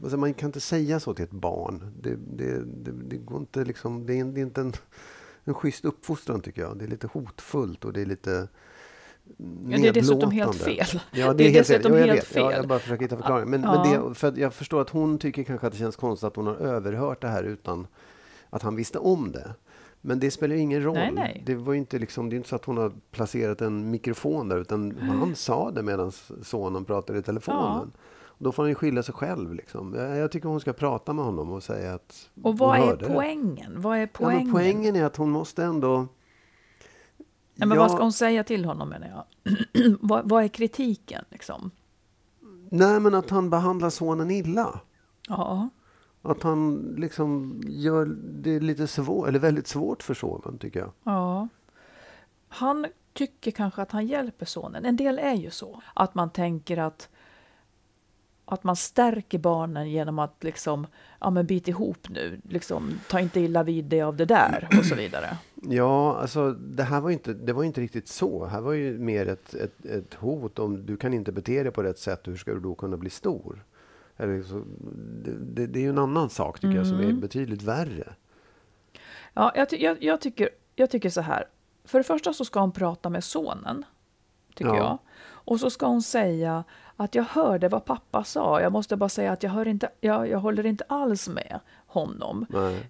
[SPEAKER 2] Alltså man kan inte säga så till ett barn. Det, det, det, det går inte liksom... Det är, det är inte en, en schysst uppfostran tycker jag. Det är lite hotfullt och det är lite
[SPEAKER 1] Ja, det är dessutom helt fel.
[SPEAKER 2] Ja, det,
[SPEAKER 1] Det är
[SPEAKER 2] är helt fel.
[SPEAKER 1] dessutom
[SPEAKER 2] Ja, jag
[SPEAKER 1] helt.
[SPEAKER 2] Ja,
[SPEAKER 1] fel.
[SPEAKER 2] jag bara försöker hitta förklaring. Men,
[SPEAKER 1] Ja.
[SPEAKER 2] men det, för jag förstår att hon tycker kanske att det känns konstigt att hon har överhört det här utan att han visste om det. Men det spelar ju ingen roll.
[SPEAKER 1] Nej, nej.
[SPEAKER 2] Det var inte liksom, det är inte så att hon har placerat en mikrofon där utan han sa det medan sonen pratade i telefonen. Då får han ju skylla sig själv. Liksom. Jag, tycker hon ska prata med honom och säga att
[SPEAKER 1] Och vad är
[SPEAKER 2] det.
[SPEAKER 1] poängen? Vad är
[SPEAKER 2] Ja,
[SPEAKER 1] poängen?
[SPEAKER 2] men poängen är att hon måste ändå...
[SPEAKER 1] Nej, men
[SPEAKER 2] Ja,
[SPEAKER 1] vad ska hon säga till honom menar jag? vad, vad är kritiken liksom?
[SPEAKER 2] Nej, men att han behandlar sonen illa.
[SPEAKER 1] Ja.
[SPEAKER 2] Att han liksom gör det lite svårt, eller väldigt svårt för sonen tycker jag.
[SPEAKER 1] Ja. Han tycker kanske att han hjälper sonen. En del är ju så. Att man tänker att, att man stärker barnen genom att liksom, ja men bit ihop nu, liksom, ta inte illa vid dig av det där och så vidare.
[SPEAKER 2] Ja, alltså det här var ju inte, det var inte riktigt så. Det här var ju mer ett, ett, ett hot om du kan inte bete dig på rätt sätt, hur ska du då kunna bli stor? Eller så, det, det, är ju en annan sak tycker jag som är
[SPEAKER 1] Mm.
[SPEAKER 2] betydligt värre.
[SPEAKER 1] Ja, jag, jag, jag, tycker, jag tycker så här. För det första så ska hon prata med sonen, tycker
[SPEAKER 2] Ja.
[SPEAKER 1] jag. Och så ska hon säga att jag hörde vad pappa sa. Jag måste bara säga att jag, hör inte, jag, jag håller inte alls med honom.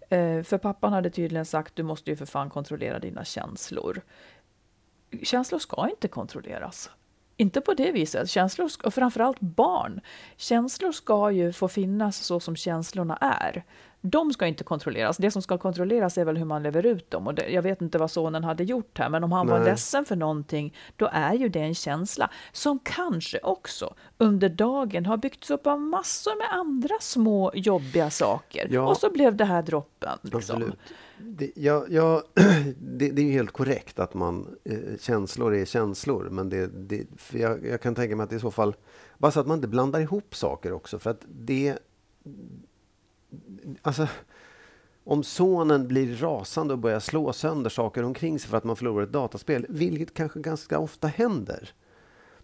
[SPEAKER 1] Eh, för pappan hade tydligen sagt du måste ju för fan kontrollera dina känslor. Känslor ska inte kontrolleras. Inte på det viset. Känslor, ska- och framförallt barn. Känslor ska ju få finnas så som känslorna är. De ska inte kontrolleras. Det som ska kontrolleras är väl hur man lever ut dem. Och det, jag vet inte vad sonen hade gjort här, men om han var
[SPEAKER 2] Nej.
[SPEAKER 1] ledsen för någonting, då är ju det en känsla som kanske också under dagen har byggts upp av massor med andra små jobbiga saker.
[SPEAKER 2] Ja.
[SPEAKER 1] Och så blev det här droppen. Liksom.
[SPEAKER 2] Absolut. Det, ja, ja, det, det är ju helt korrekt att man, eh, känslor är känslor. Men det, det, för jag, jag kan tänka mig att i så fall, bara så att man inte blandar ihop saker också. För att det, alltså, om sonen blir rasande och börjar slå sönder saker omkring sig för att man förlorar ett dataspel, vilket kanske ganska ofta händer.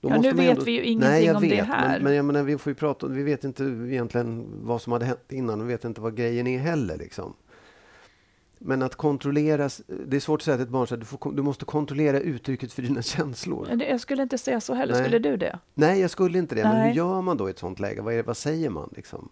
[SPEAKER 2] då
[SPEAKER 1] Ja, nu vet vi ju ingenting
[SPEAKER 2] Nej, jag
[SPEAKER 1] om det
[SPEAKER 2] vet,
[SPEAKER 1] här.
[SPEAKER 2] Men, men jag menar, vi får ju prata, vi vet inte egentligen vad som hade hänt innan, vi vet inte vad grejen är heller. Liksom. Men att kontrollera, det är svårt att säga till ett barn att du, får, du måste kontrollera uttrycket för dina känslor.
[SPEAKER 1] Men det- Jag skulle inte säga så heller.
[SPEAKER 2] Nej.
[SPEAKER 1] Skulle du det?
[SPEAKER 2] Nej, jag skulle inte det. Men
[SPEAKER 1] Nej.
[SPEAKER 2] hur gör man då i ett sånt läge? Vad, är, vad säger man? Liksom?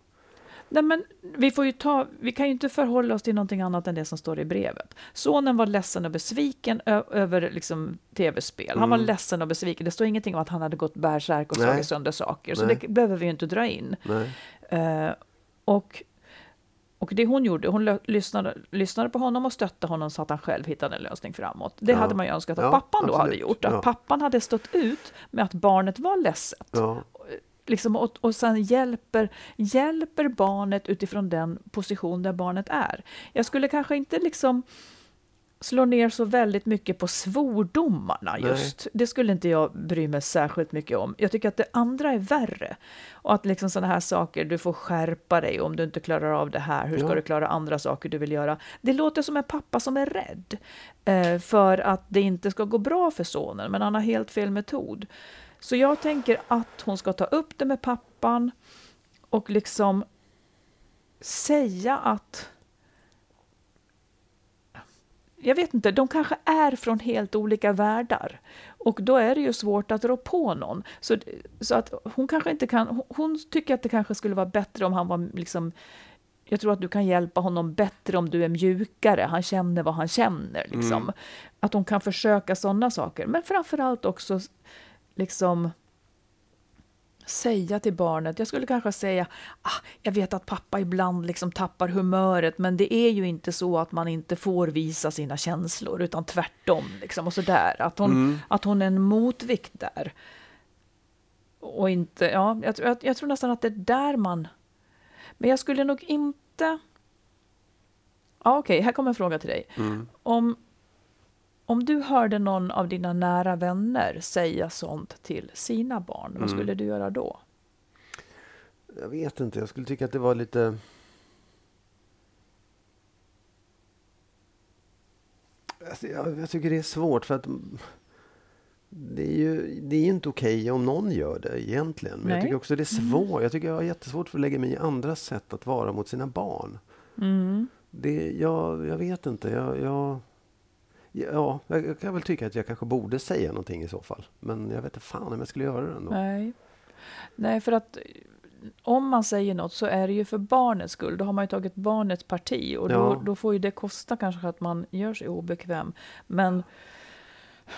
[SPEAKER 1] Nej, men vi, får ju ta, vi kan ju inte förhålla oss till någonting annat än det som står i brevet. Sonen var ledsen och besviken över liksom, tv-spel. Han var
[SPEAKER 2] Mm.
[SPEAKER 1] ledsen och besviken. Det står ingenting om att han hade gått bärsärk och slagit sönder saker. Så
[SPEAKER 2] Nej.
[SPEAKER 1] det behöver vi ju inte dra in. Eh, och, och det hon gjorde, hon lyssnade, lyssnade på honom och stötte honom så att han själv hittade en lösning framåt. Det
[SPEAKER 2] Ja.
[SPEAKER 1] hade man ju önskat att
[SPEAKER 2] Ja,
[SPEAKER 1] pappan då hade
[SPEAKER 2] absolut.
[SPEAKER 1] gjort. Att
[SPEAKER 2] Ja.
[SPEAKER 1] pappan hade stått ut med att barnet var ledset. Liksom, och, och sen hjälper, hjälper barnet utifrån den position där barnet är. Jag skulle kanske inte liksom slå ner så väldigt mycket på svordomarna
[SPEAKER 2] Nej.
[SPEAKER 1] just. Det skulle inte jag bry mig särskilt mycket om. Jag tycker att det andra är värre. Och att liksom sådana här saker, du får skärpa dig om du inte klarar av det här. Hur ska
[SPEAKER 2] Ja.
[SPEAKER 1] du klara andra saker du vill göra? Det låter som en pappa som är rädd eh, för att det inte ska gå bra för sonen, men han har helt fel metod. Så jag tänker att hon ska ta upp det med pappan och liksom säga att jag vet inte, de kanske är från helt olika världar. Och då är det ju svårt att rå på någon. Så, så att hon kanske inte kan, hon, tycker att det kanske skulle vara bättre om han var liksom jag tror att du kan hjälpa honom bättre om du är mjukare. Han känner vad han känner. Liksom. Att hon kan försöka sådana saker. Men framförallt också liksom säga till barnet? Jag skulle kanske säga, ah, jag vet att pappa ibland liksom tappar humöret, men det är ju inte så att man inte får visa sina känslor, utan tvärtom. Liksom, och så där. Att, hon,
[SPEAKER 2] Mm.
[SPEAKER 1] att hon är en motvikt där. Och inte, ja, jag, jag, jag tror nästan att det är där man... Men jag skulle nog inte... Ja, Okej, här kommer en fråga till dig.
[SPEAKER 2] Mm.
[SPEAKER 1] Om, om du hörde någon av dina nära vänner säga sånt till sina barn, vad
[SPEAKER 2] Mm.
[SPEAKER 1] skulle du göra då?
[SPEAKER 2] Jag vet inte, jag skulle tycka att det var lite... Alltså, jag, jag tycker det är svårt för att mm, det är ju det är inte okej om någon gör det egentligen. Men jag
[SPEAKER 1] Nej.
[SPEAKER 2] tycker också det är svårt. Jag tycker jag har jättesvårt för att lägga mig i andras sätt att vara mot sina barn.
[SPEAKER 1] Mm.
[SPEAKER 2] Det, jag, jag vet inte. Jag, jag, ja, jag kan väl tycka att jag kanske borde säga någonting i så fall. Men jag vet inte fan om jag skulle göra det ändå.
[SPEAKER 1] Nej. Nej, för att eh, om man säger något så är det ju för barnets skull. Då har man ju tagit barnets parti och då,
[SPEAKER 2] Ja.
[SPEAKER 1] då får ju det kosta kanske att man gör sig obekväm. Men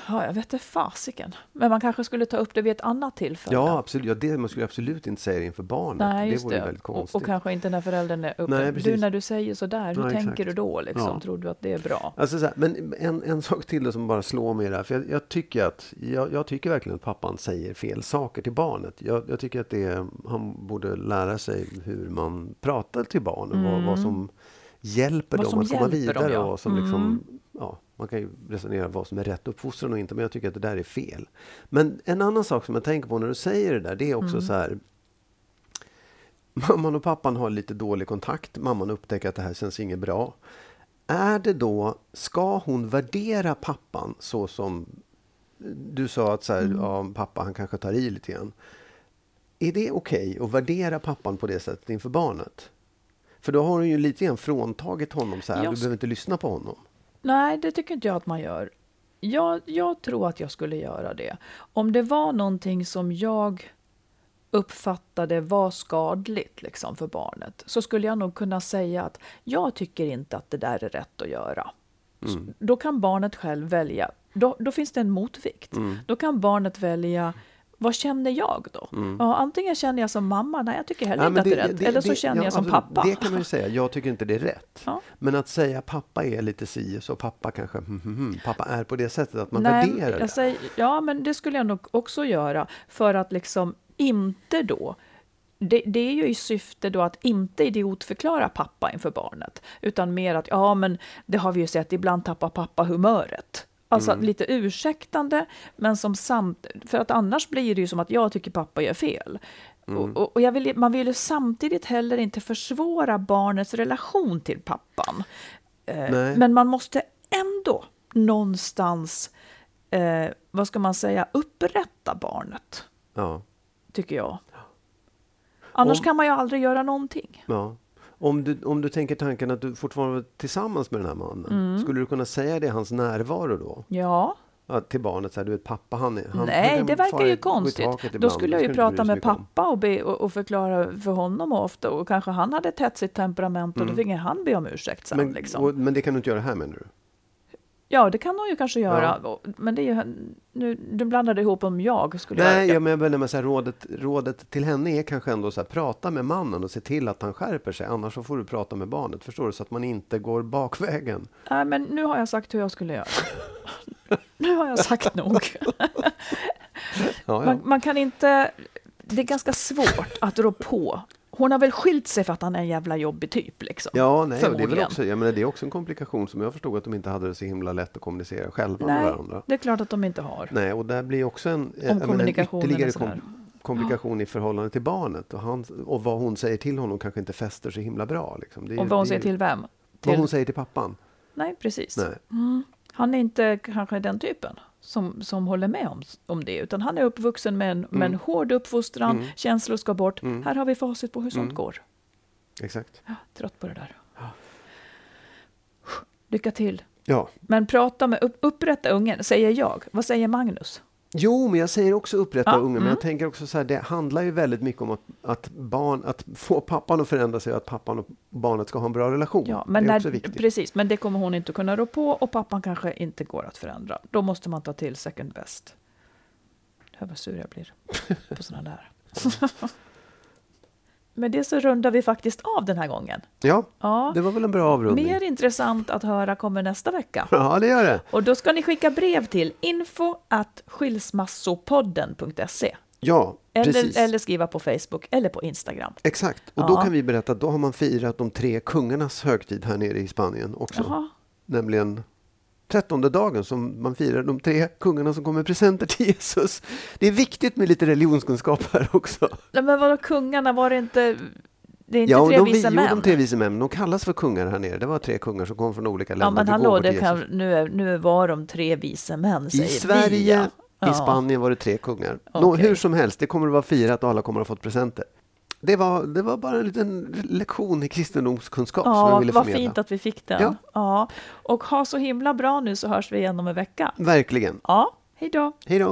[SPEAKER 1] ja, jag vet inte fasiken. Men man kanske skulle ta upp det vid ett annat tillfälle.
[SPEAKER 2] Ja, absolut. Ja, det, man skulle absolut inte säga det inför barnet.
[SPEAKER 1] Nej,
[SPEAKER 2] det
[SPEAKER 1] just
[SPEAKER 2] vore
[SPEAKER 1] det.
[SPEAKER 2] väldigt
[SPEAKER 1] Och,
[SPEAKER 2] konstigt.
[SPEAKER 1] och kanske inte när föräldern är uppe.
[SPEAKER 2] Nej,
[SPEAKER 1] du, när du säger sådär, hur
[SPEAKER 2] Ja,
[SPEAKER 1] tänker
[SPEAKER 2] exakt.
[SPEAKER 1] du då? Liksom?
[SPEAKER 2] Ja.
[SPEAKER 1] Tror du att det är bra?
[SPEAKER 2] Alltså så här, men en, en sak till som bara slår mig där. För jag, jag tycker att jag, jag tycker verkligen att pappan säger fel saker till barnet. Jag, jag tycker att det, han borde lära sig hur man pratar till barn och vad, vad som hjälper
[SPEAKER 1] Mm. Vad
[SPEAKER 2] dem
[SPEAKER 1] som
[SPEAKER 2] att komma
[SPEAKER 1] hjälper dem,
[SPEAKER 2] vidare.
[SPEAKER 1] ja.
[SPEAKER 2] och som liksom,
[SPEAKER 1] Mm.
[SPEAKER 2] ja, man kan ju resonera vad som är rätt uppfostran och inte, men jag tycker att det där är fel. Men en annan sak som jag tänker på när du säger det där, det är också
[SPEAKER 1] Mm.
[SPEAKER 2] så här Mamman och pappan har lite dålig kontakt. Mamman upptäcker att det här känns inget bra. Är det då, ska hon värdera pappan så som du sa att så här, ja, pappa han kanske tar i lite grann. Är det okej att värdera pappan på det sättet inför barnet? För då har hon ju lite grann fråntagit honom så här,
[SPEAKER 1] Jag
[SPEAKER 2] du behöver inte lyssna på honom.
[SPEAKER 1] Nej, det tycker inte jag att man gör. Jag, jag tror att jag skulle göra det. Om det var någonting som jag uppfattade var skadligt liksom, för barnet så skulle jag nog kunna säga att jag tycker inte att det där är rätt att göra. Så Då kan barnet själv välja. Då, då finns det en motvikt. Då kan barnet välja vad känner jag då? Ja, antingen känner jag som mamma, nej jag tycker heller
[SPEAKER 2] Ja,
[SPEAKER 1] inte
[SPEAKER 2] men
[SPEAKER 1] att det är rätt. Eller så känner
[SPEAKER 2] ja,
[SPEAKER 1] jag som
[SPEAKER 2] absolut.
[SPEAKER 1] pappa.
[SPEAKER 2] Det kan man ju säga, jag tycker inte det är rätt.
[SPEAKER 1] Ja.
[SPEAKER 2] Men att säga pappa är lite si så pappa kanske, hmm, hmm, hmm, pappa är på det sättet att man
[SPEAKER 1] Nej,
[SPEAKER 2] värderar det.
[SPEAKER 1] säger, ja, men det skulle jag nog också göra för att liksom inte då det, det är ju i syfte då att inte idiotförklara pappa inför barnet, utan mer att ja, men det har vi ju sett, ibland tappar pappa humöret. Alltså
[SPEAKER 2] Mm.
[SPEAKER 1] lite ursäktande, men som samt... För att annars blir det ju som att jag tycker pappa gör fel.
[SPEAKER 2] Mm.
[SPEAKER 1] Och, och, vill, man vill ju samtidigt heller inte försvåra barnets relation till pappan. Eh,
[SPEAKER 2] Nej.
[SPEAKER 1] men man måste ändå någonstans, eh, vad ska man säga, upprätta barnet,
[SPEAKER 2] Ja,
[SPEAKER 1] tycker jag. Annars
[SPEAKER 2] Om-
[SPEAKER 1] kan man ju aldrig göra någonting.
[SPEAKER 2] ja. Om, du, om du tänker tanken att du fortfarande är tillsammans med den här mannen,
[SPEAKER 1] Mm.
[SPEAKER 2] skulle du kunna säga det i hans närvaro då?
[SPEAKER 1] Ja,
[SPEAKER 2] Ja, till barnet, så här, du vet pappa han är... Han,
[SPEAKER 1] nej, det verkar ju konstigt. Då skulle jag ju prata med pappa och, be, och, och förklara för honom ofta och kanske han hade ett hetsigt temperament och då fick han be om ursäkt sen.
[SPEAKER 2] Mm. Men,
[SPEAKER 1] liksom.
[SPEAKER 2] och, men det kan du inte göra här menar du?
[SPEAKER 1] Ja, det kan hon ju kanske göra. Och- Men det är ju, nu, du blandade ihop om jag skulle
[SPEAKER 2] Nej, jag menar bara med så här, rådet, rådet till henne är kanske ändå så här, prata med mannen och se till att han skärper sig. Annars så får du prata med barnet, förstår du? Så att man inte går bakvägen.
[SPEAKER 1] Nej, men nu har jag sagt hur jag skulle göra. nu har jag sagt nog.
[SPEAKER 2] Ja, ja.
[SPEAKER 1] Man, man kan inte... Det är ganska svårt att rå på. Hon har väl skilt sig för att han är en jävla jobbig typ. Liksom.
[SPEAKER 2] Ja, nej, det är, väl också, jag menar, det är också en komplikation som jag förstod att de inte hade det så himla lätt att kommunicera själva med
[SPEAKER 1] Nej,
[SPEAKER 2] varandra.
[SPEAKER 1] det är klart att de inte har.
[SPEAKER 2] Nej, och där blir också en, jag menar, en ytterligare
[SPEAKER 1] sådär.
[SPEAKER 2] komplikation i förhållande till barnet. Och, han, och vad hon säger till honom kanske inte fäster så himla bra. Liksom. Det är,
[SPEAKER 1] Och vad hon
[SPEAKER 2] det
[SPEAKER 1] säger till vem?
[SPEAKER 2] Vad
[SPEAKER 1] Till,
[SPEAKER 2] hon säger till pappan.
[SPEAKER 1] nej, precis.
[SPEAKER 2] Nej.
[SPEAKER 1] Han är inte kanske den typen som, som håller med om, om det, utan han är uppvuxen med en, med
[SPEAKER 2] Mm.
[SPEAKER 1] en hård uppfostran, känslor ska bort. Här har vi facit på hur sånt
[SPEAKER 2] Mm.
[SPEAKER 1] går.
[SPEAKER 2] Exakt.
[SPEAKER 1] Ja, trött på det där. Lycka till.
[SPEAKER 2] Ja.
[SPEAKER 1] Men prata med, upp, upprätta ungen, säger jag. Vad säger Magnus?
[SPEAKER 2] Jo, men jag säger också upprätta
[SPEAKER 1] Ja.
[SPEAKER 2] Men
[SPEAKER 1] mm.
[SPEAKER 2] jag tänker också så här, det handlar ju väldigt mycket om att, att, barn, att få pappan att förändra sig och att pappan och barnet ska ha en bra relation.
[SPEAKER 1] Ja, men
[SPEAKER 2] det är
[SPEAKER 1] när,
[SPEAKER 2] också viktigt.
[SPEAKER 1] precis, men det kommer hon inte kunna rå på och pappan kanske inte går att förändra. Då måste man ta till second best. Hör vad sur jag blir på sådana där. Med det så rundar vi faktiskt av den här gången.
[SPEAKER 2] Ja,
[SPEAKER 1] Ja.
[SPEAKER 2] det var väl en bra avrundning.
[SPEAKER 1] Mer intressant att höra kommer nästa vecka.
[SPEAKER 2] Ja, det gör det.
[SPEAKER 1] Och då ska ni skicka brev till info at skilsmassopodden.se
[SPEAKER 2] Ja, precis.
[SPEAKER 1] eller, eller skriva på Facebook eller på Instagram.
[SPEAKER 2] Exakt. Och då
[SPEAKER 1] Ja.
[SPEAKER 2] kan vi berätta att då har man firat de tre kungarnas högtid här nere i Spanien också.
[SPEAKER 1] Jaha.
[SPEAKER 2] Nämligen trettonde dagen som man firar de tre kungarna som kommer presenter till Jesus. Det är viktigt med lite religionskunskap här också.
[SPEAKER 1] Men vadå kungarna, var det inte, det är inte
[SPEAKER 2] Ja,
[SPEAKER 1] tre
[SPEAKER 2] de,
[SPEAKER 1] visa
[SPEAKER 2] jo,
[SPEAKER 1] män?
[SPEAKER 2] de tre vise män, de kallas för kungar här nere. Det var tre kungar som kom från olika länder.
[SPEAKER 1] ja men hallå, det kan, nu, är- nu var de tre vise män
[SPEAKER 2] I
[SPEAKER 1] säger vi.
[SPEAKER 2] Sverige,
[SPEAKER 1] ja.
[SPEAKER 2] i Spanien var det tre kungar. Nå,
[SPEAKER 1] Okej.
[SPEAKER 2] hur som helst, det kommer att vara firat och alla kommer att ha fått presenter. Det var, det var bara en liten lektion i kristendomskunskap som jag
[SPEAKER 1] Ja,
[SPEAKER 2] ville
[SPEAKER 1] vad
[SPEAKER 2] förmedla.
[SPEAKER 1] fint att vi fick den.
[SPEAKER 2] Ja.
[SPEAKER 1] Ja. Och ha så himla bra nu så hörs vi igen om en vecka.
[SPEAKER 2] Verkligen.
[SPEAKER 1] Ja, hej då.
[SPEAKER 2] Hej då.